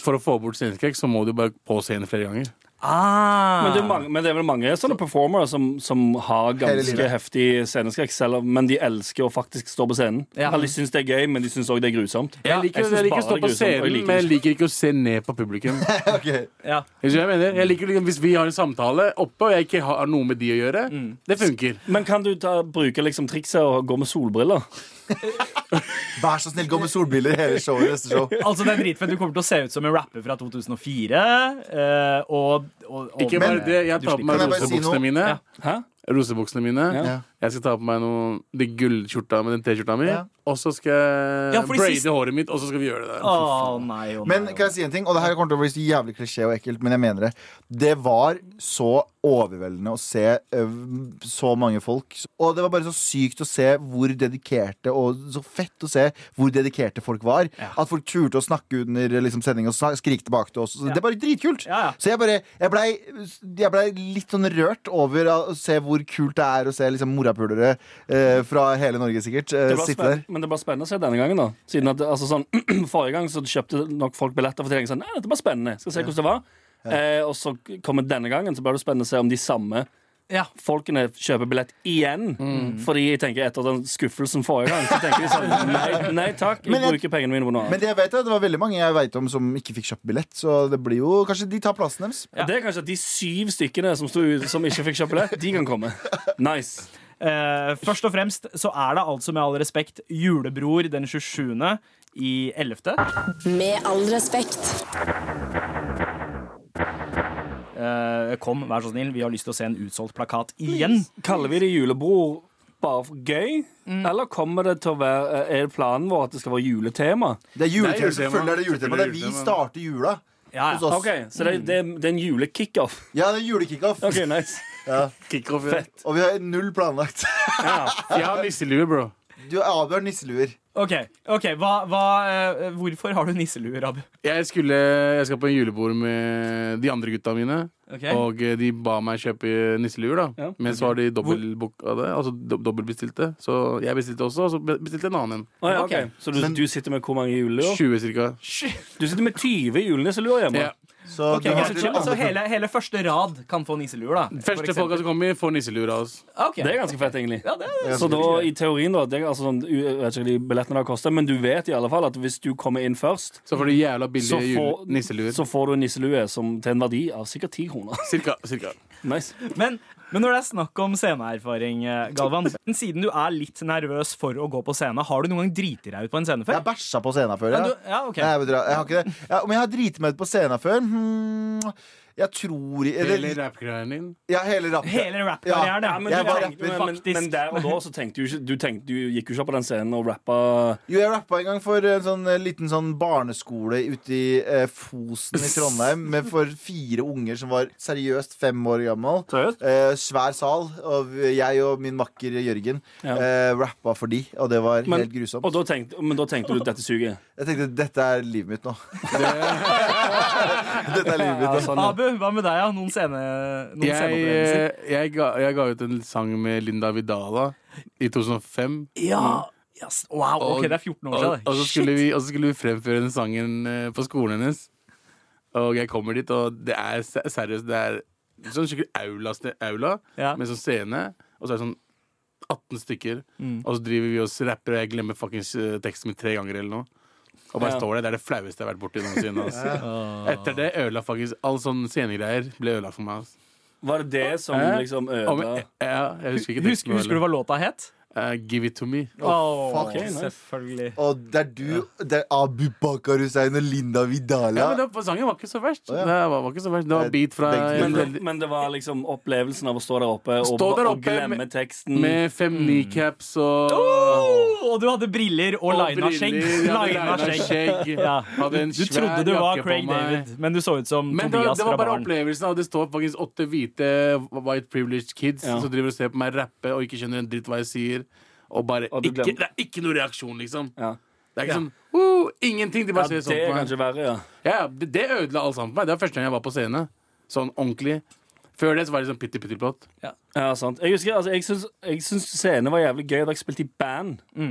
For å få bort sceneskrekk så må du bare på scenen flere ganger. Ah. Men det, er mange, men det er vel mange sånne performere som, som har ganske heftig sceneskrekk, selv om- men de elsker å faktisk stå på scenen. Ja. Eller de syns det er gøy, men de syns òg det er grusomt. Jeg liker, jeg synes jeg liker bare å stå det er på grusomt, og jeg scenen, liker men jeg liker ikke å se ned på publikum. Ok Ja. Skjønner Jeg mener Jeg liker liksom, Hvis vi har en samtale oppe, og jeg ikke har noe med de å gjøre, det funker. Men kan du ta, bruke liksom trikset og gå med solbriller? Vær så snill, gå med solbriller hele showet neste show. Altså, det er dritfett. Du kommer til å se ut som en rapper fra 2004. eh, og, og, og Ikke Men- bare det. Jeg tar på meg Kan jeg bare si rosebuksene noe? mine. Ja. Hæ? Rosebuksene mine. Ja. Jeg skal ta på meg noe de gullskjorta med den T-skjorta mi. Ja. Og så skal jeg Ja, fordi braide sist- håret mitt, og så skal vi gjøre det der. Å nei, å nei, Men kan jeg si en ting? Og det her kommer til å bli så jævlig klisjé og ekkelt, men jeg mener det. Det var så overveldende å se så mange folk. Og det var bare så sykt å se hvor dedikerte, og så fett å se hvor dedikerte folk var. At folk turte å snakke under liksom, sending og snak- skrike tilbake til oss. Så Det er bare dritkult. Ja, ja. Så jeg bare Jeg blei ble litt sånn rørt over å se hvor kult det er å se liksom morapulere eh, fra hele Norge, sikkert, eh, Det sitte der. Men det var spennende å se denne gangen. da Siden at, altså, sånn, Forrige gang så kjøpte nok folk billetter for å sånn, Nei, dette var spennende. Skal se hvordan det var. Eh, og så kommer denne gangen Så blir det spennende å se om de samme Ja. folkene kjøper billett igjen. Fordi jeg tenker etter den skuffelsen forrige gang, så tenker de sånn Nei, nei takk, jeg, jeg- bruker pengene mine på noe Men det jeg vet er det var veldig mange jeg vet om som ikke fikk kjøpt billett. Så det blir jo Kanskje de tar plassen deres. Det er kanskje at de syv stykkene som, sto som ikke fikk kjøpt billett, de kan komme. Nice. Eh, først og fremst så er det altså med all respekt julebror den 27. i 11. Med all respekt. Eh, kom, vær så snill. Vi har lyst til å se en utsolgt plakat igjen. Kaller vi det julebror bare for gøy? Eller kommer det til å være Er planen vår at det skal være juletema? Det er juletema. juletema. Selvfølgelig er det juletema. Det er vi er starter jula Ja, hos ja. oss. Ok, Så det, det, det er en julekickoff. Ja, det er julekickoff. Okay, nice. Kickoff, ja. Og vi har null planlagt. Jeg har nisselue, bro. Du har nisseluer. OK, ok, hva, hva, eh, Hvorfor har du nisseluer, Abu? Jeg, skulle, jeg skal på en julebord med de andre gutta mine. Okay. Og de ba meg kjøpe nisseluer, da. Ja. Men så har de dobbeltbooka det. Altså dobbeltbestilte. Så jeg bestilte også, og så bestilte en annen en. Oh, ja, okay. ok. Så du, Men- du sitter med hvor mange juleluer? 20 cirka. Du sitter med 20 julenisseluer hjemme? Ja. Så okay, har så, så hele, hele første rad kan få nisseluer, da? Første folka som kommer, får nisseluer av oss. Okay. Det er ganske fett, egentlig. ja, det er, Så da, i teorien, da det er altså sånn, Jeg vet ikke hva de billettene har kostet, men du vet i alle fall at hvis du kommer inn først, Så får du jævla billige nisseluer. så får du en nisselue som, til en verdi av sikkert 10 kroner. Cirka, cirka. Nice. Men, men når det er snakk om sceneerfaring, eh, Galvan Siden du er litt nervøs for å gå på scene, har du noen gang driti deg ut på en scene før? Jeg har bæsja på scenen før. Ja, Ja. du, ja, okay. Nei, jeg, jeg har ikke det. Ja, om jeg har driti meg ut på scenen før? Hmm, Jeg tror Hele eller, rappgreien din. Ja, hele rappen. Rap-karrieren, Ja, ja. men, Jeg var rapper, men, men, faktisk. men der og da så tenkte du ikke Du, tenkte, du gikk jo ikke på den scenen og rappa Jo, jeg rappa en gang for en sånn eh, liten sånn barneskole ute i eh, Fosen i Trondheim med for fire unger som var seriøst fem år gammel. Eh, svær sal. Og jeg og min makker Jørgen Ja. eh, rappa for de, og det var Men- helt grusomt. Og da tenkte, men da tenkte du dette suger? Jeg tenkte dette er livet mitt nå. dette er livet mitt Ja, sånn, ja. Abu, hva med deg? Ja? Noen, sceneopplevelser? Jeg, jeg, ga, jeg ga ut en sang med Linda Vidala i 2005. Ja. Yes. Wow, ok, det er 14 år siden. og, så skulle vi, og så skulle vi fremføre den sangen eh, på skolen hennes. Og jeg kommer dit, og det er seriøst Det er sånn skikkelig aula, aula Ja. med sånn scene. Og så er det sånn 18 stykker. Mm. Og så driver vi og rapper, og jeg glemmer fuckings eh, teksten min tre ganger eller noe. Og bare Ja. står der. Det er det flaueste jeg har vært borti noensinne. Altså. Etter det ødela faktisk all sånn scenegreier ble ødelagt for meg. Altså. Var det det som liksom ødela ja, jeg husker ikke Husker, husker du hva låta het? Eh, Give it to me. Oh, fuck. okay, nice. Selvfølgelig. Og det er du, det er Abu Bakar Hussein og Linda Vidala. Ja, men det, Sangen var ikke så verst. Oh, ja. Det var, var ikke så verst Det var beat fra men, det, men det var liksom opplevelsen av å stå der oppe og, Stå der og glemme med- teksten. Med fem kneecaps og Oh, og du hadde briller og, lina skjegg. Lina skjegg. Ja. Hadde en Du trodde du var Craig. David, men du så ut som Men det var, Tobias det var bare Barn. opplevelsen av det står faktisk åtte hvite white privileged kids Ja. som driver og ser på meg rappe og ikke skjønner en dritt hva jeg sier. Og bare Og ikke, Det er ikke noe reaksjon, liksom. Ja. Det er ikke sånn oh, Ingenting. De bare det ser sånn på meg. kanskje verre, ja. Ja, det, det ødela alt sammen for meg. Det var første gang jeg var på scene. Sånn ordentlig. Før det så var det sånn pitti pitti plott. Ja, sant. Jeg husker, altså, jeg syns, jeg syns scenen var jævlig gøy da jeg spilte i band. Da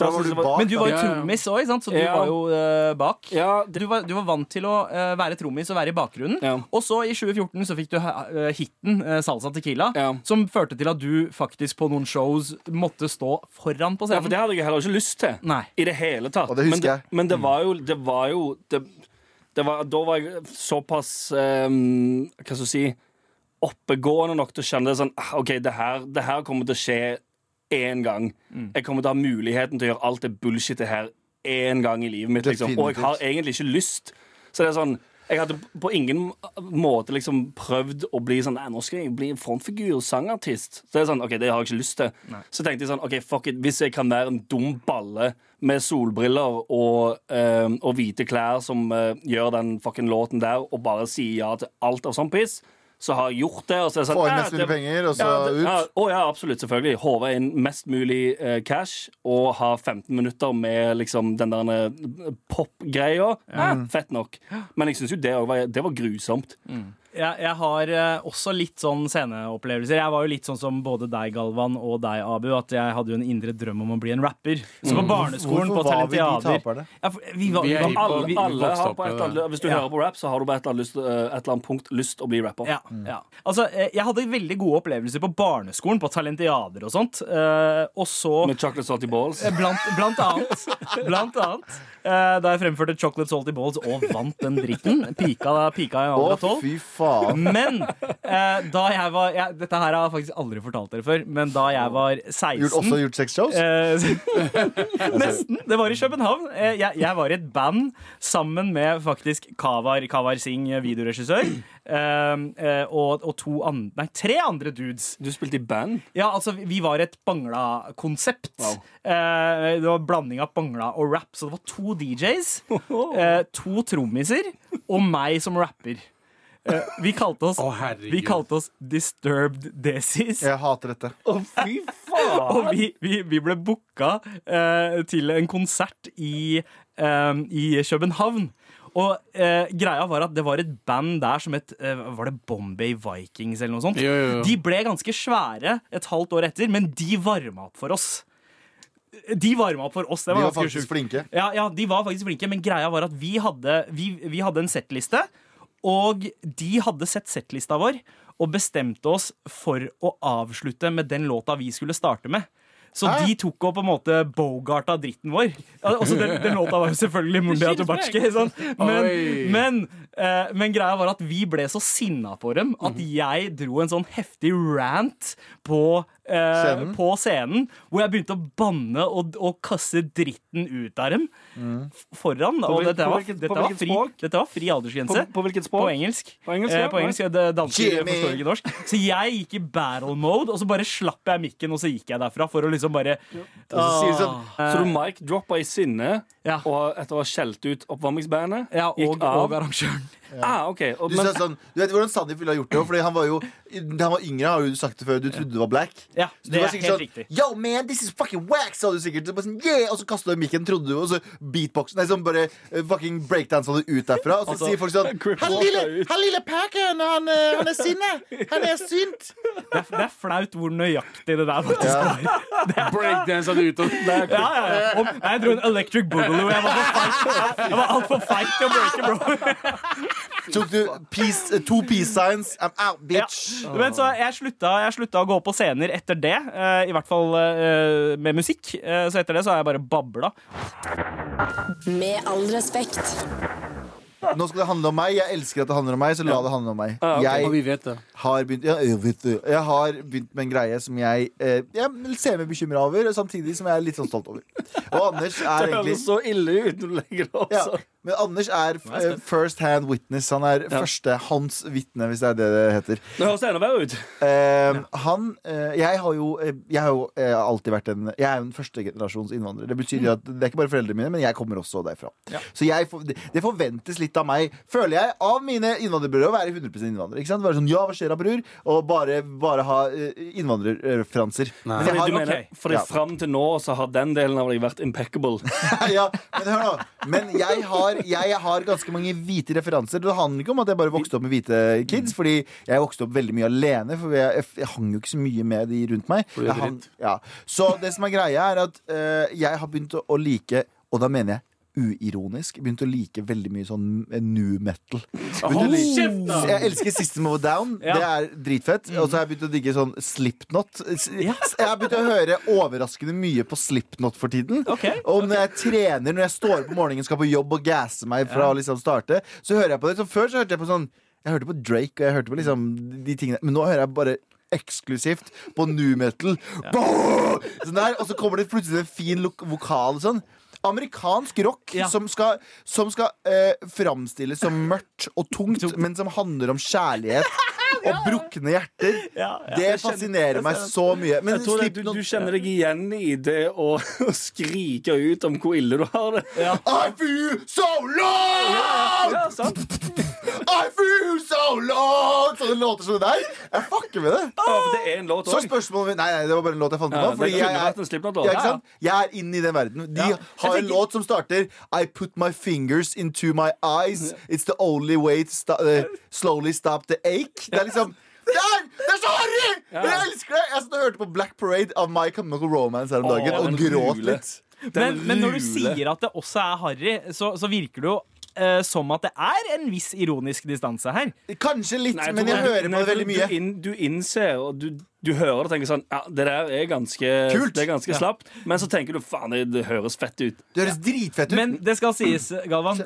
Da var du bak, Men du var jo trommis òg, så du Ja. var jo uh, bak. Ja, Du var, du var vant til å uh, være trommis og være i bakgrunnen. Ja. Og så i 2014 så fikk du uh, hiten Salsa Tequila, Ja. som førte til at du faktisk på noen shows måtte stå foran på scenen. Ja, for det hadde jeg heller ikke lyst til. Nei. I det hele tatt. Og det men, det, men det var jo Det var jo det, det var, Da var jeg såpass um, Hva skal jeg si Oppegående nok til å kjenne det sånn ah, OK, det her, det her kommer til å skje én gang. Mm. Jeg kommer til å ha muligheten til å gjøre alt det bullshitet her én gang i livet mitt. Liksom. Og jeg har egentlig ikke lyst. Så det er sånn jeg hadde på ingen måte liksom prøvd å bli sånn Nei, nå skal jeg bli en frontfigur, sangartist. Så det er sånn, ok, det har jeg ikke lyst til. Så tenkte jeg sånn, ok, fuck it, hvis jeg kan være en dum balle med solbriller og, øh, og hvite klær som øh, gjør den fucking låten der, og bare si ja til alt av sånn piss, så har jeg gjort det. Og så er sånn, Få inn mest mulig penger, og så ja, det, ja, ut. å, ja, absolutt, selvfølgelig. Håve inn mest mulig eh, cash og ha 15 minutter med liksom den der eh, pop-greia. Ja, fett nok. Men jeg syns jo det, òg var, det var grusomt. Jeg, jeg har eh, også litt sånn sceneopplevelser. Jeg var jo litt sånn som både deg, Galvan, og deg, Abu, at jeg hadde jo en indre drøm om å bli en rapper. Så på barneskolen, på Hvorfor var vi de Talentiader taperne? ja, vi var, Vi var. Alle, vi, alle har på et eller annet, Hvis du Ja. hører på rap, så har du på et eller annet, lyst, eh, et eller annet punkt lyst å bli rapper. Ja, ja. Altså, eh, jeg hadde veldig gode opplevelser på barneskolen, på talentiader og sånt. eh, Og så Med chocolate salty balls. eh, blant, blant annet, blant annet eh, da jeg fremførte Chocolate Salty Balls og vant den dritten. Pika, pika i alder av tolv. Faen. Men eh, da jeg var jeg, Dette her har jeg faktisk aldri fortalt dere før, men da jeg var 16 Gjort, også gjort sexshows? Eh, Nesten. Det var i København. Eh, Jeg, jeg var i et band sammen med faktisk Kavar, Kavar Singh, videoregissør, eh, eh, og, og to andre nei, tre andre dudes. Du spilte i band? Ja, altså, vi- var et Bangla-konsept. Wow. Eh, det var blanding av Bangla og rap, så det var to DJs, eh, to trommiser og meg som rapper. Eh, vi kalte oss oh. Vi kalte oss Disturbed Desis. Jeg hater dette. Å, fy faen! Og vi, vi, vi ble booka eh, til en konsert i, eh, i København. Og eh, greia var at det var et band der som het eh, Var det Bombay Vikings eller noe sånt? Jo, jo, jo. De ble ganske svære et halvt år etter, men de varma opp for oss. De varma opp for oss. Det De var, var faktisk sjukt. flinke. Ja, ja, de var faktisk flinke, men greia var at vi hadde, vi, vi hadde en settliste. Og de hadde sett settlista vår og bestemte oss for å avslutte med den låta vi skulle starte med. Så de tok opp på en måte Bogart av dritten vår. Også den, den låta var jo selvfølgelig Mundia Tobacchi. Sånn. Men, men, eh, men greia var at vi ble så sinna på dem at Mhm. jeg dro en sånn heftig rant på, eh, Scenen? på scenen. Hvor jeg begynte å banne og, og kaste dritten ut av dem mm. foran. Og dette på var, dette var, fri, dette var fri aldersgrense. På, på hvilket På språk? engelsk. På engelsk, eh, på engelsk ja, det Dansker Jimmy. forstår ikke norsk. Så jeg gikk i battle mode, og så bare slapp jeg mikken, og så gikk jeg derfra for å liksom bare ja. så sånn, Ah. Så du Mike droppa i sinne Ja. og etter å ha skjelt ut oppvarmingsbandet? Ja, gikk av. og arrangøren. Ah, okay. Og, du, men, sånn, du vet hvordan Sandeep ville ha gjort det Fordi han var jo Da han var yngre, har du sagt det før, du trodde du var black. Ja, du det var er helt sånn riktig. Yo, man, this is fucking wax, sa du sikkert. Så bare sånn, yeah! Og så kasta du mikken, trodde du, og så beatboxen Nei, sånn bare uh, fucking breakdansa du ut derfra. Og så Altså, sier folk sånn Han lille, ut. han lille packeren, han, eh, han er sinne! Han er synt! Det er, det er flaut hvor nøyaktig det der faktisk var. Breakdance hadde ute. Ja, ja, ja. Og, jeg dro en electric boogaloo. Jeg var altfor feit til å breake, bro. Tok du peace, eh, to peace signs? I'm out, Ja. Men så jeg slutta, jeg slutta å gå på scener etter det. eh, I hvert fall eh, med musikk. Så etter det så har jeg bare babla. Med all respekt. Nå skal det handle om meg. Jeg elsker at det handler om meg, så la det handle om meg. Jeg Og vi vet det. har begynt ja, jeg, har begynt med en greie som jeg, jeg ser meg bekymra over, samtidig som jeg er litt sånn stolt over. Og Anders er det høres så ille ut når du legger det opp sånn. Men Anders er eh, first hand witness. Han er Ja. første hans vitne, hvis det er det det heter. Det høres enda verre ut. Eh, han eh, Jeg har jo, eh, jeg har jo alltid vært en Jeg er jo en førstegenerasjons innvandrer. Det betyr at det er ikke bare foreldrene mine, men jeg kommer også derfra. Så jeg, det, forventes litt av meg, føler jeg, av mine innvandrerbrødre å være 100 innvandrer. Ikke sant? Være sånn, ja, hva skjer da, bror? Og bare, bare ha uh, innvandrerreferanser. Men jeg har- du mener, okay. fordi Ja. fram til nå så har den delen av deg vært impeccable. ja, men hør nå. Men jeg har, jeg har ganske mange hvite referanser. Det handler ikke om at jeg bare vokste opp med hvite kids, fordi jeg vokste opp veldig mye alene. For jeg, jeg, hang jo ikke så mye med de rundt meg. Hang, ja. Så det som er greia, er at uh, jeg har begynt å, å like, og da mener jeg uironisk, begynt å like veldig mye sånn eh, new metal. Da! jeg elsker System of a Down. Ja. Det er dritfett. Og så har jeg begynt å digge sånn Slipknot. Jeg har begynt å høre overraskende mye på Slipknot for tiden. Okay, Og når jeg trener, når jeg står opp om morgenen skal på jobb og gasse meg fra å liksom starte, så hører jeg på det. Så før så hørte jeg på sånn Jeg hørte på Drake, og jeg hørte på liksom de tingene Men nå hører jeg bare eksklusivt på nu metal. Ja. Sånn der, og så kommer det plutselig en fin vokal vokal. Sånn. Amerikansk rock Ja. som skal, som skal eh, framstilles som mørkt og tungt, men som handler om kjærlighet og brukne hjerter. Ja, ja. Det fascinerer meg så mye. Men det, du, du kjenner deg igjen i det å, å skrike ut om hvor ille du har det. I feel so low! Ja, sant? I feel so low! Sånne låter som det der. Jeg fucker med det. Ja, for det er en låt Så spørsmålet mitt Nei, nei, det var bare en låt jeg fant på. Ja, fordi det kunne jeg, vært en Slipknot-låt. ja, ikke sant? jeg er inn i den verden. De Ja. har Jeg en tenker- låt som starter I put my fingers into my eyes. It's the only way to sta uh, slowly stop the ache. Det er liksom det er, det er så harry! Men jeg elsker det! Jeg satt og hørte på Black Parade av My Chemical Romance her om dagen Åh, og den gråt litt. Men, men når du rule. sier at det også er harry, så, så virker det jo eh, som at det er en viss ironisk distanse her. Kanskje litt, Nei, men jeg hører nei, på det veldig mye. Du, inn, du innser, og du, du hører det og tenker sånn Ja, det der er ganske Kult. Det er ganske slapt. Men så tenker du faen, det, høres fett ut. Det høres dritfett ut. Men det skal sies, Galvan.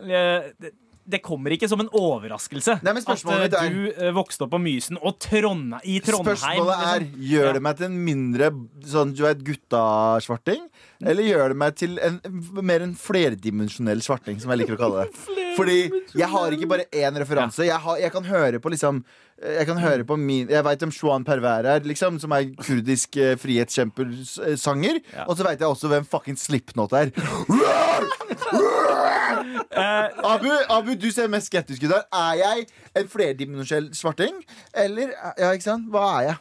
Det, kommer ikke som en overraskelse Nei, at eh, er- du eh, vokste opp på Mysen og Trondheim, i Trondheim. Spørsmålet er liksom. Gjør det meg til en mindre sånn, du vet, guttasvarting? Eller gjør det meg til en, mer en flerdimensjonell svarting, som jeg liker å kalle det? Fordi jeg har ikke bare én referanse. Jeg, har, jeg kan høre på liksom jeg kan høre på min Jeg veit om Shuan Perver er, liksom, som er kurdisk eh, frihetskjempersanger. Og så veit jeg også hvem fucking Slipknot er. Abu, Abu, du ser mest skeptisk ut her. Er jeg en flerdimensjonell svarting? Eller Ja, ikke sant? Hva er jeg?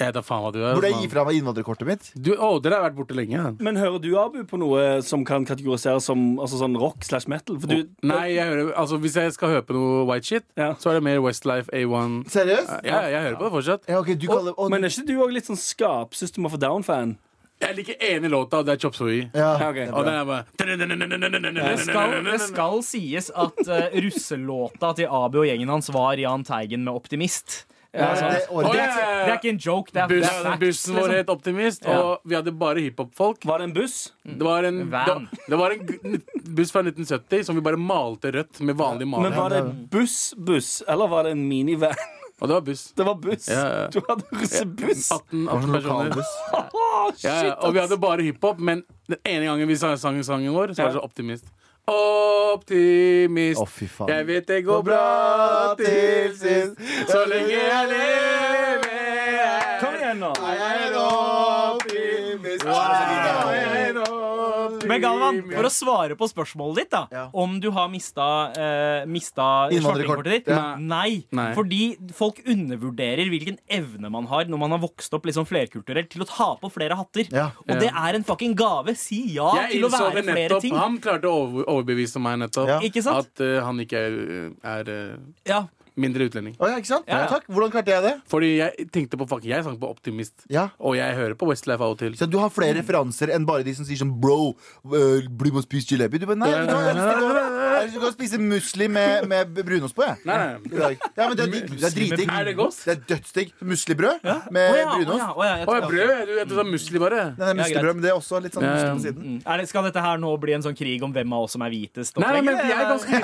Jeg vet da faen hva du er. Burde jeg gi fra meg innvandrerkortet mitt? Du, å, dere har vært borte lenge. Men hører du, Abu, på noe som kan kategoriseres som altså sånn rock slash metal? For du, Nei, jeg hører, altså Hvis jeg skal høre på noe white shit, Ja. så er det mer Westlife A1. Seriøst? Ja, jeg hører på det fortsatt. Ja, ok, du kaller og, Men er ikke du òg litt sånn skap System of a Down-fan? Jeg liker ene låta, og det er Chop Suey. ja. Ja, ok. Og den er bare Det skal, det skal sies at eh, russelåta til Abu og gjengen hans var Jahn Teigen med 'Optimist'. Ja, det, det, ja, ja, ja. Det er ikke en joke, det er, Buss, det er bussen vår liksom. het Optimist, og vi hadde bare hiphop-folk. Var det en buss? Det var en, Van. det var en buss fra 1970 som vi bare malte rødt med vanlig Men var det buss-buss, eller var det en minivan? Og det var buss. Det var buss. Ja, ja. Du hadde russebuss. 18, 18 sånn personer. lokalbuss. Shit, Ja, ja. Og vi hadde bare hiphop, men den ene gangen vi sang sangen vår, så var det så Optimist. Optimist. Å, fy faen. Jeg vet det går bra til sist, så lenge jeg lever. Kom igjen, nå. Men Galvan, for å svare på spørsmålet ditt, da Ja. om du har mista, eh, mista svartingkortet ditt Ja. Nei. Nei. Fordi folk undervurderer hvilken evne man har når man har vokst opp liksom flerkulturelt, til å ta på flere hatter. Ja. Og det er en fucking gave. Si ja Jeg til å være flere ting. Han klarte å overbevise meg nettopp Ja. Ikke sant? at uh, han ikke er, er uh, Ja. Mindre utlending. Å, ja, ikke sant? Ja. Takk. Hvordan klarte jeg det? Fordi jeg tenkte på fuck, jeg sang på Optimist, Ja. og jeg hører på Westlife av og til. Så du har flere referanser enn bare de som sier sånn Bro, øh, bli med og spise jalebi. Du bare, nei, vet du hva, jeg har lyst til kan jeg å spise musli med, med brunost på, jeg. Nei, nei. I dag. Ja, men det er, digg. det er dritdigg. Er det godt? Det er dødsdigg. Muslibrød Å med ja, å brunost. ja, å ja, jeg Å, tror- jeg brød? Du, du sa musli, bare. Nei, det er muslibrød, men det er også litt sånn musli på siden. Mm. Er det, skal dette her nå bli en sånn krig om hvem av oss som er hvitest? Nei, nei, men jeg er ganske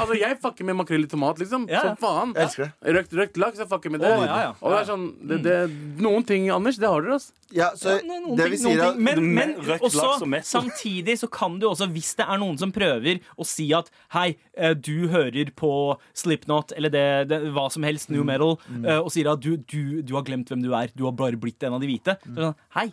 altså, Jeg fucker med makrell i tomat, liksom. Ja. Som faen. Jeg elsker det. Røkt, røkt laks, jeg fucker med det. Å, ja, ja. Og det er sånn det, det, Noen ting, Anders, det har dere, altså. Ja, så Ja, noen det vi ting, noen sier er ting. Men, men Røkt også, laks og mest. samtidig så kan du også, hvis det er noen som prøver å si at hei, eh, du hører på Slipknot eller det, det, hva som helst, Mm. New Metal, eh, og sier at du, du, du har glemt hvem du er, du har bare blitt en av de hvite. Så er sånn, hei,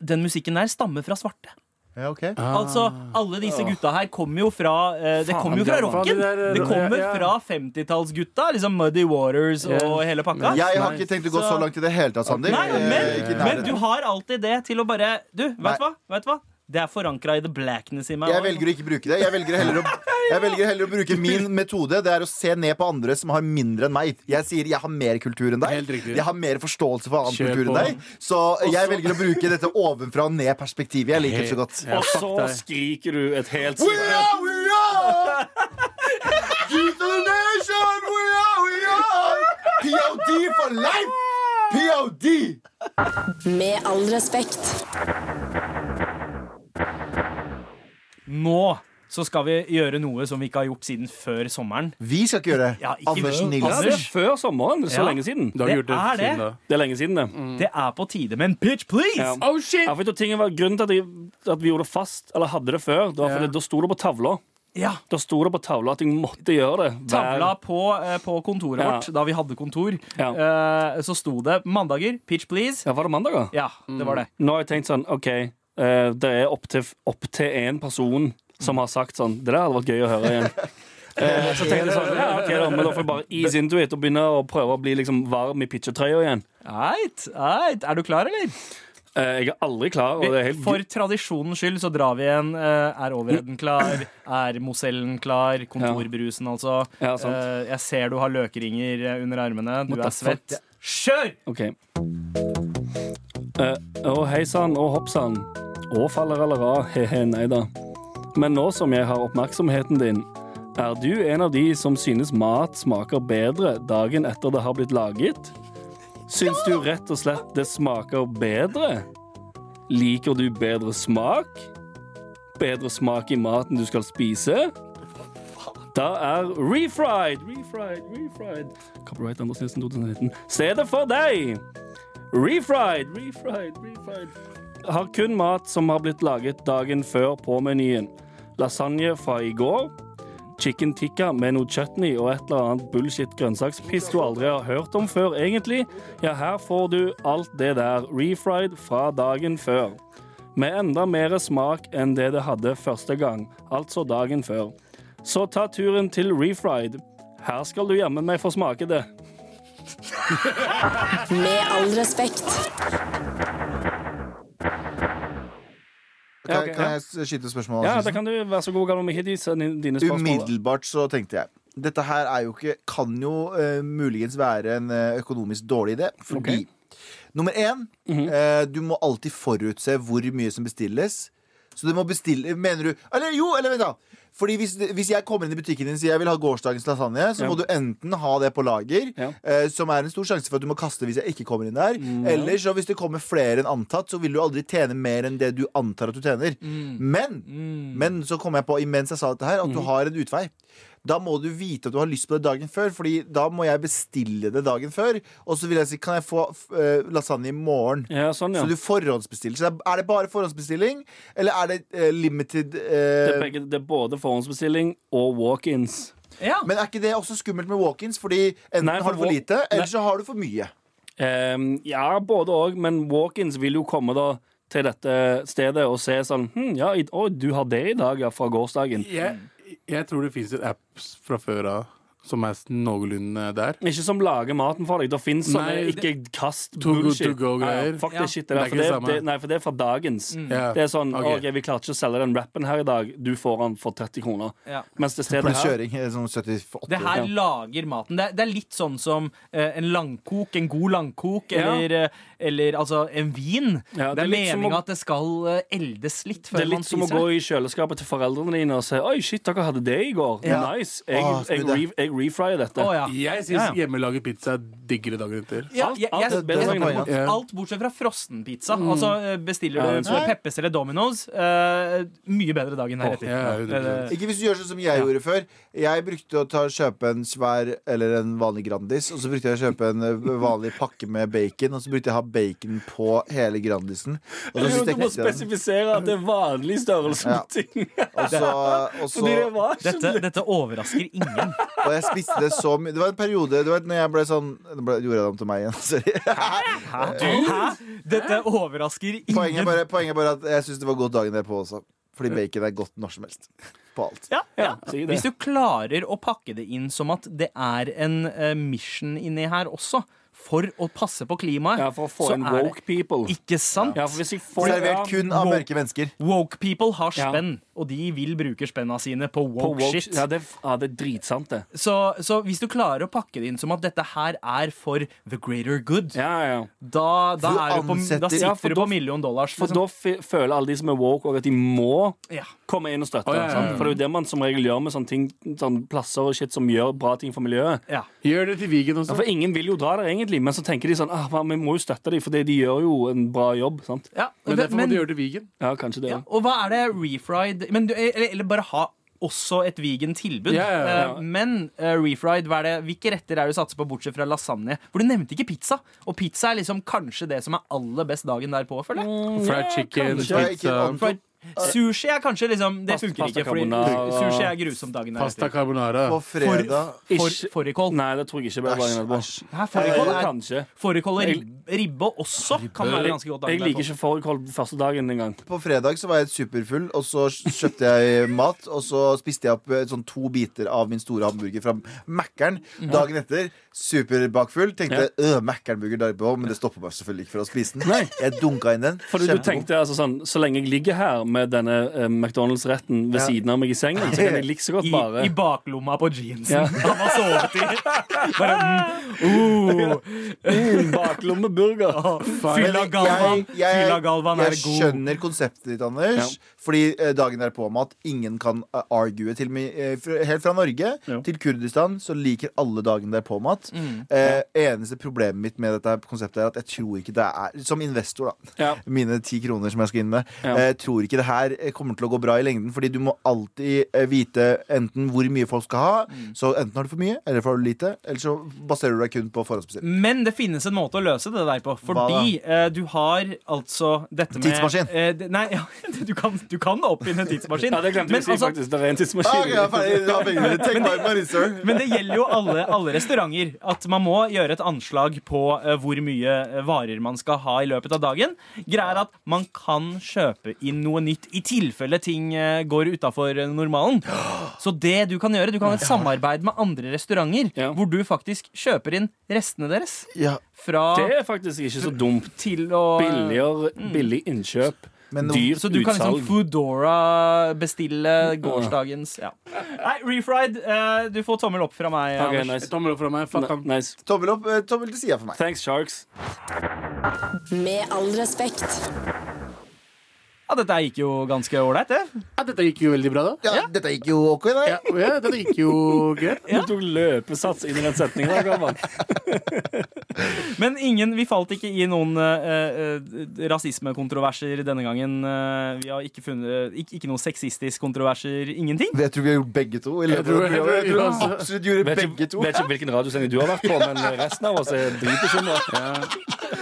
den musikken der stammer fra svarte. Ja, ok. Altså, Alle disse gutta her kommer jo fra eh, Det kommer jo fra rocken. Det kommer fra 50-tallsgutta. Liksom Muddy Waters og hele pakka. Jeg har ikke tenkt å gå så langt i det hele tatt, Sander. Nei, men, men du har alltid det til å bare Du, vet du hva? Vet hva? Det er forankra i the blackness i meg. Jeg velger å ikke bruke det. Jeg velger heller å, jeg velger heller å bruke min metode. Det er å se ned på andre som har mindre enn meg. Jeg sier jeg har mer kultur enn deg. Jeg har mer forståelse for annen Kjør kultur enn på. deg. Så jeg velger å bruke dette ovenfra og ned-perspektivet. Jeg liker det så godt. Og så skriker du et helt We are, we are! Youth of the nation, we are, we are! POD for life! POD! Med all respekt. Nå så skal vi gjøre noe som vi ikke har gjort siden før sommeren. Vi skal ikke gjøre det. Ja, ikke Anders vi. Ja, Nilsen. er før sommeren. Er så Ja. lenge siden. Det det er det. siden. Det er lenge siden, det. Det er på tide med en pitch, please! Ja. Oh shit! Ja, var Grunnen til at, jeg, at vi gjorde det fast, eller hadde det før, det var fordi Ja. da sto det på tavla. Ja. Da sto det på tavla at jeg måtte gjøre det. hver- Tavla på, eh, på kontoret Ja. vårt, da vi hadde kontor, Ja. eh, så sto det mandager, pitch please. Ja, Var det mandager? Ja, det var det. Nå har jeg tenkt sånn OK, eh, det er opptil opp én person som har sagt sånn Det der hadde vært gøy å høre igjen. Eh, så tenkte jeg sånn, ja, ok da, men da får jeg bare ease into it og begynne å prøve å bli liksom varm i pitchertrøya igjen. Eit, eit. Er du klar, eller? Eh, jeg er aldri klar, og det er helt For tradisjonens skyld så drar vi igjen. eh, Er overheden klar? Er Mosellen klar? Kontorbrusen, altså. Ja, sant. Eh, Jeg ser du har løkringer eh, under armene. Du What the er svett. Kjør! OK. Eh, Å, hei sann og hopp sann. Å, fallerallera, he-he, nei da. Men nå som jeg har oppmerksomheten din, er du en av de som synes mat smaker bedre dagen etter det har blitt laget? Syns du rett og slett det smaker bedre? Liker du bedre smak? Bedre smak i maten du skal spise? Da er Refried, Refried, Refried Copyright Anders Nilsen 2019 Stedet for deg! Refried, refried, refried. Har kun mat som har blitt laget dagen før på menyen. Lasagne fra i går Chicken tikka med noe chutney og et eller annet bullshit grønnsakspiss du aldri har hørt om før egentlig. Ja, her får du alt det der Refried fra dagen før. Med enda mer smak enn det det hadde første gang Altså dagen før. Så ta turen til Refried. Her skal du jammen meg få smake det. Med all respekt. Kan, kan jeg skyte spørsmål? Ja, da kan du være så god, Galvan Mihidi, dine spørsmål. Umiddelbart så tenkte jeg Dette her er jo ikke, kan jo uh, muligens være en eh, økonomisk dårlig idé. Fordi nummer én mm -hmm. uh, Du må alltid forutse hvor mye som bestilles. Så du må bestille Mener du Eller jo, eller vent, da. Fordi hvis, hvis jeg kommer inn i butikken din og sier jeg vil ha gårsdagens lasagne, så Ja. må du enten ha det på lager, Ja. eh, som er en stor sjanse for at du må kaste hvis jeg ikke kommer inn der. Eller så hvis det kommer flere enn antatt, så vil du aldri tjene mer enn det du antar at du tjener. Men, men så kom jeg på imens jeg sa dette her, at du har en utvei. Da må du vite at du har lyst på det dagen før, Fordi da må jeg bestille det dagen før. Og så vil jeg si kan jeg få uh, lasagne i morgen. Ja, sånn, ja. Så du forhåndsbestiller. Så er- det bare forhåndsbestilling, eller er det uh, limited Det eh, er, begge, det er både forhåndsbestilling og walk-ins. Ja. Men er ikke det også skummelt med walk-ins? Fordi enten Nei, for har du for lite, Nei. eller så har du for mye. Um, ja, både òg, men walk-ins vil jo komme da til dette stedet og se sånn hm, ja, i, Å, du har det i dag, ja, fra gårsdagen. Jeg, jeg tror det fins et app fra før av som er noenlunde der. Ikke som lager maten for deg. Det fins sånne ikke kast Too good bullshit. Ja, fuck Ja. det shit, det Det der. For det, nei, for det er fra dagens. Ja. Det er sånn okay. OK, vi klarte ikke å selge den rappen her i dag. Du får den for 30 kroner. Ja. Mens det stedet her kjøring. eh, Sånn 70, Det her Ja. lager maten. Det er, det er litt sånn som uh, en langkok, en god langkok, Ja. eller, uh, eller altså en vin. Ja, det, er det er meninga at det skal uh, eldes litt før Det er litt som å gå i kjøleskapet til foreldrene dine og si Oi, shit, dere hadde det i går. Ja. Nice. Jeg, Åh, jeg, jeg, jeg refryer dette. Oh, ja. Jeg syns Ja, ja. hjemmelaget pizza er diggere dagen etter. Ja, Alt- jeg, alt bortsett fra frossenpizza. Altså eh, bestiller du. Peppes eller Domino's, Uh, mye bedre dagen her etter. Ja, 100%. Eh, Ikke hvis du gjør sånn som jeg gjorde før. Jeg brukte å ta, kjøpe en svær eller en vanlig Grandis, og så brukte jeg å kjøpe en eh, vanlig pakke med bacon, og så brukte jeg å ha bacon på hele Grandisen. Og så du må spesifisere at det er vanlig størrelse Ja. på ting. også, og det var dette, dette overrasker ingen. Og jeg spiste det så mye Det var en periode Det var når jeg ble sånn ble, gjorde jeg det om til meg igjen. Sorry. Hæ? Dette overrasker Poenget er ingen. bare, poenget er bare at jeg syns det var godt dagen derpå også. Fordi bacon er godt når som helst. På alt. Ja, ja. Ja. Hvis du klarer å pakke det inn som at det er en eh, mission inni her også, for å passe på klimaet, Ja, for å få så inn er woke people. ikke sant? Ja, for hvis jeg får Servert kun av mørke mennesker. Woke people har Ja. spenn, og de vil bruke spenna sine på på woke, shit. ja, det, er ja, det er dritsant, det. Så, så hvis du klarer å pakke det inn som at dette her er for the greater good, Ja, ja. da, da, Du er du på, da sitter Ja, du da- på million dollars. For Liksom. da f føler alle de som er woke, at de må Ja. komme inn og støtte. Oh, ja, ja, ja. For det er jo det man som regel gjør med sånne ting Sånne plasser og shit som gjør bra ting for miljøet. Ja. Gjør det til vegan Ja, også. for ingen vil jo dra der, egentlig, men så tenker de sånn ah, Vi må jo støtte dem, for de gjør jo en bra jobb. sant? Ja, Men derfor må men- du gjøre det til vegan. Ja, kanskje det. Ja, og hva er det refried men, du- eller, eller bare ha også et vegan tilbud. Yeah, yeah. Eh, men uh, refried, hva er det, hvilke retter er det du satser på, bortsett fra lasagne? For du nevnte ikke pizza. Og pizza er liksom kanskje det som er aller best dagen derpå, føler jeg. Fried chicken, pizza, Fried, sushi er kanskje liksom Det Pasta- funker pasta ikke, fordi sushi er grusomt dagen pasta carbonara. På fredag For, Fårikål. Nei, det tror jeg ikke. Bare dagen etterpå. Eh, Fårikål er Kanskje. Fårikål og rib, ribbe også kan være ganske godt Jeg liker ikke fårikål første dagen engang. På fredag så var jeg superfull, og så kjøpte jeg mat. Og så spiste jeg opp eh, sånn to biter av min store hamburger fra Mækkern. Dagen etter, superbakfull. Tenkte øh, Mækkern-burger dagen på, men det stopper meg selvfølgelig ikke for å spise den. Nei. Jeg dunka inn den. Fordi du, du tenkte altså sånn Så lenge jeg ligger her med denne eh, McDonald's-retten ved Ja. siden av meg i sengen, så kan jeg like så godt I, bare I baklomma på jeansen. Ja. Han har sovet i. Bare mm, oh, mm, Baklommeburger. Fylla Men galvan. jeg- jeg- Fylla galvan er Jeg god. skjønner konseptet ditt, Anders. Fordi eh, dagen på med at ingen kan eh, argue. Til, og med, eh, helt fra Norge Ja. til Kurdistan så liker alle dagen der på med Mm. Eh, eneste problemet mitt med dette konseptet er at jeg tror ikke det er Som investor, da. Ja. Mine ti kroner som jeg skal inn med. Ja. Eh, tror ikke det her eh, kommer til å gå bra i lengden. Fordi du må alltid eh, vite enten hvor mye folk skal ha. Mm. Så enten har du for mye, eller for lite. Eller så baserer du deg kun på forhåndsbestilt. Men det finnes en måte å løse det der på. Fordi eh, du har altså dette med Tidsmaskin. Eh, nei, ja, du, kan, du kan oppfinne en tidsmaskin. Ja, det glemte vi å si, altså- faktisk. Det er en Ah, tidsmaskin. ok, ja, ferdig. Pengene. Take my. Men det gjelder jo alle, alle restauranter. At man må gjøre et anslag på uh, hvor mye varer man skal ha i løpet av dagen. Greia er at man kan kjøpe inn noe nytt i tilfelle ting eh, går utafor normalen. Så det du kan gjøre, du kan ha et samarbeid med andre restauranter Ja. hvor du faktisk kjøper inn restene deres Ja, fra Det er faktisk ikke så dumt. til å Billigere, billig innkjøp. Men Dyrt Så du kan liksom. Foodora bestille gårsdagens ja. Nei, refried. Uh, du får tommel opp fra meg. Okay, nice. Tommel opp fra meg. Nice. tommel opp, eh, tommel til sida for meg. Thanks, Sharks. Med all respekt. Ja, dette gikk jo ganske ålreit, det. Ja, dette gikk jo veldig bra, da. Ja, Dette gikk jo ok, da. Ja, ja dette gikk jo greit. Du tok løpesats inn i den setningen. Men ingen, vi falt ikke i noen uh, rasismekontroverser denne gangen. Uh, vi har ikke funnet ikke, ikke noen sexistisk kontroverser. Ingenting. Jeg tror vi har gjort begge to. Jeg tror-. Jeg tror jeg tror- absolutt gjorde Vet begge ikke, to. vet ikke hvilken radiosending du har vært på, men resten av oss er dritbekymra.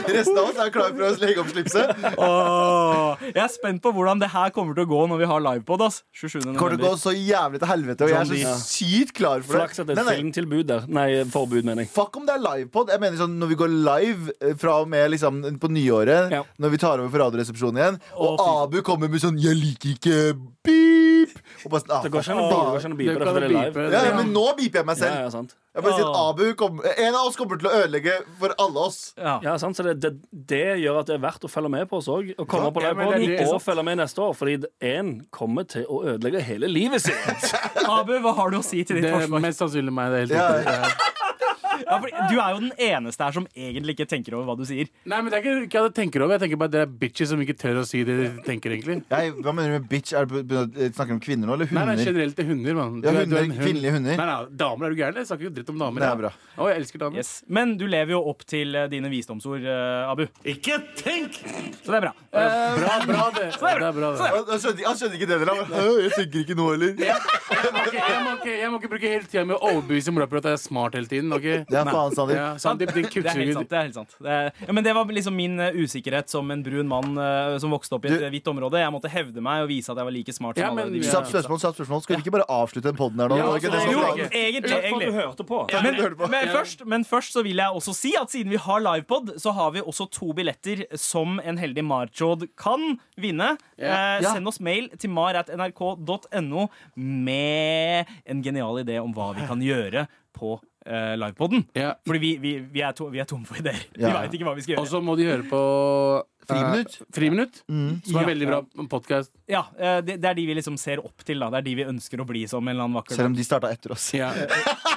Resten av oss er klar for å legge opp slipset. Åh, jeg er spent på hvordan det her kommer til å gå når vi har livepod. ass 27. Kommer til å gå så jævlig til helvete, og jeg er så sykt klar for det. Flaks at det er filmtilbud der. Nei, forbud, mener jeg. Fuck om det er livepod. Jeg mener sånn Når vi går live eh, fra og med liksom på nyåret, Ja. når vi tar over for Radioresepsjonen igjen, og og Abu kommer med sånn 'Jeg liker ikke beep'. Og bare sånn, ah, Det går ikke an å beepe. det, går ikke an å det er live. Ja, ja, men nå beeper jeg meg selv. ja, sant. Jeg bare sier at Abu kom, En av oss kommer til å ødelegge for alle oss. Ja. Ja, sant? Så det, det, det gjør at det er verdt å følge med på oss òg. Og komme på Ja, på livepoden det er og følge med neste år. Fordi én kommer til å ødelegge hele livet sitt. Abu, hva har du å si til ditt Det er mest sannsynlig meg. Det er helt Ja. Ja. For du er jo den eneste her som egentlig ikke tenker over hva du sier. Nei, men det er ikke ikke jeg tenker over. Jeg tenker bare at det er bitches som ikke tør å si det de tenker, egentlig. Jeg, hva mener du med bitch? Er det, på- snakker du om kvinner nå, eller hunder? nei, generelt til hunder, mann. Ja, er- er hunder, hund. kvinnelige hunder. Nei, nei, damer, er du gæren? Jeg snakker jo dritt om damer. Det er ja. bra. Å, jeg elsker damer. Yes. Men du lever jo opp til eh, dine visdomsord, uh, Abu. Ikke tenk! Så det er bra. Uh, Bra, bra, det. Så Det er bra, det. Han han skjønner, han skjønner ikke det dere han «Øh, Jeg tenker ikke nå heller. Jeg må ikke, jeg, må ikke, jeg må ikke bruke hele tida med å overbevise mora på at jeg er smart hele tiden. ok? Det er faen, Sander. Ja, Sandeep, din det er helt sant. det er helt sant det er, ja, Men det var liksom min eh, usikkerhet som en brun mann uh, som vokste opp i et Du- hvitt område. Jeg måtte hevde meg og vise at jeg var like smart Ja, som alle de Ja. Spørsmål, satt spørsmål. Skal vi ikke bare avslutte den poden her nå? Ja, Var det altså, Jo, egentlig. egentlig, du hørte på. Men, men, først, men først så vil jeg også si at siden vi har livepod, så har vi også to billetter som en heldig marchod kan vinne. Ja. Eh, Send oss mail til mar.nrk.no med en genial idé om hva vi kan gjøre på eh, livepoden. Ja. Fordi vi, vi, vi, er to, vi er tomme for ideer. Ja. Vi veit ikke hva vi skal Og gjøre. så må de høre på eh, Friminutt. mm. som er Ja. veldig bra podkast. Ja, eh, det, det er de vi liksom ser opp til. da Det er de vi ønsker å bli som en eller annen vakker Selv om de starta etter oss. Ja.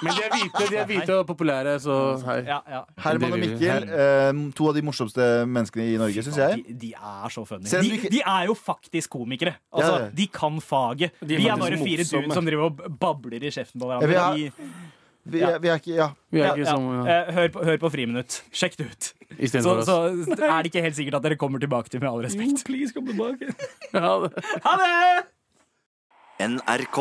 Men de er hvite, de er hvite og populære, så hei. ja, ja. Herman og Mikkel, eh, to av de morsomste menneskene i Norge, syns jeg. De, de er så funny. De, de er jo faktisk komikere. Altså, Ja, ja. De kan faget. De er vi er bare fire dudes som driver og babler i kjeften på hverandre. vi De- Vi, ja. vi er ikke Ja. Vi er ikke ja. som ja. Eh, hør, på, hør på Friminutt. Sjekk det ut. Så, så er det ikke helt sikkert at dere kommer tilbake til Med all Jo, respekt. please, kom tilbake. ha det. Ha det! NRK.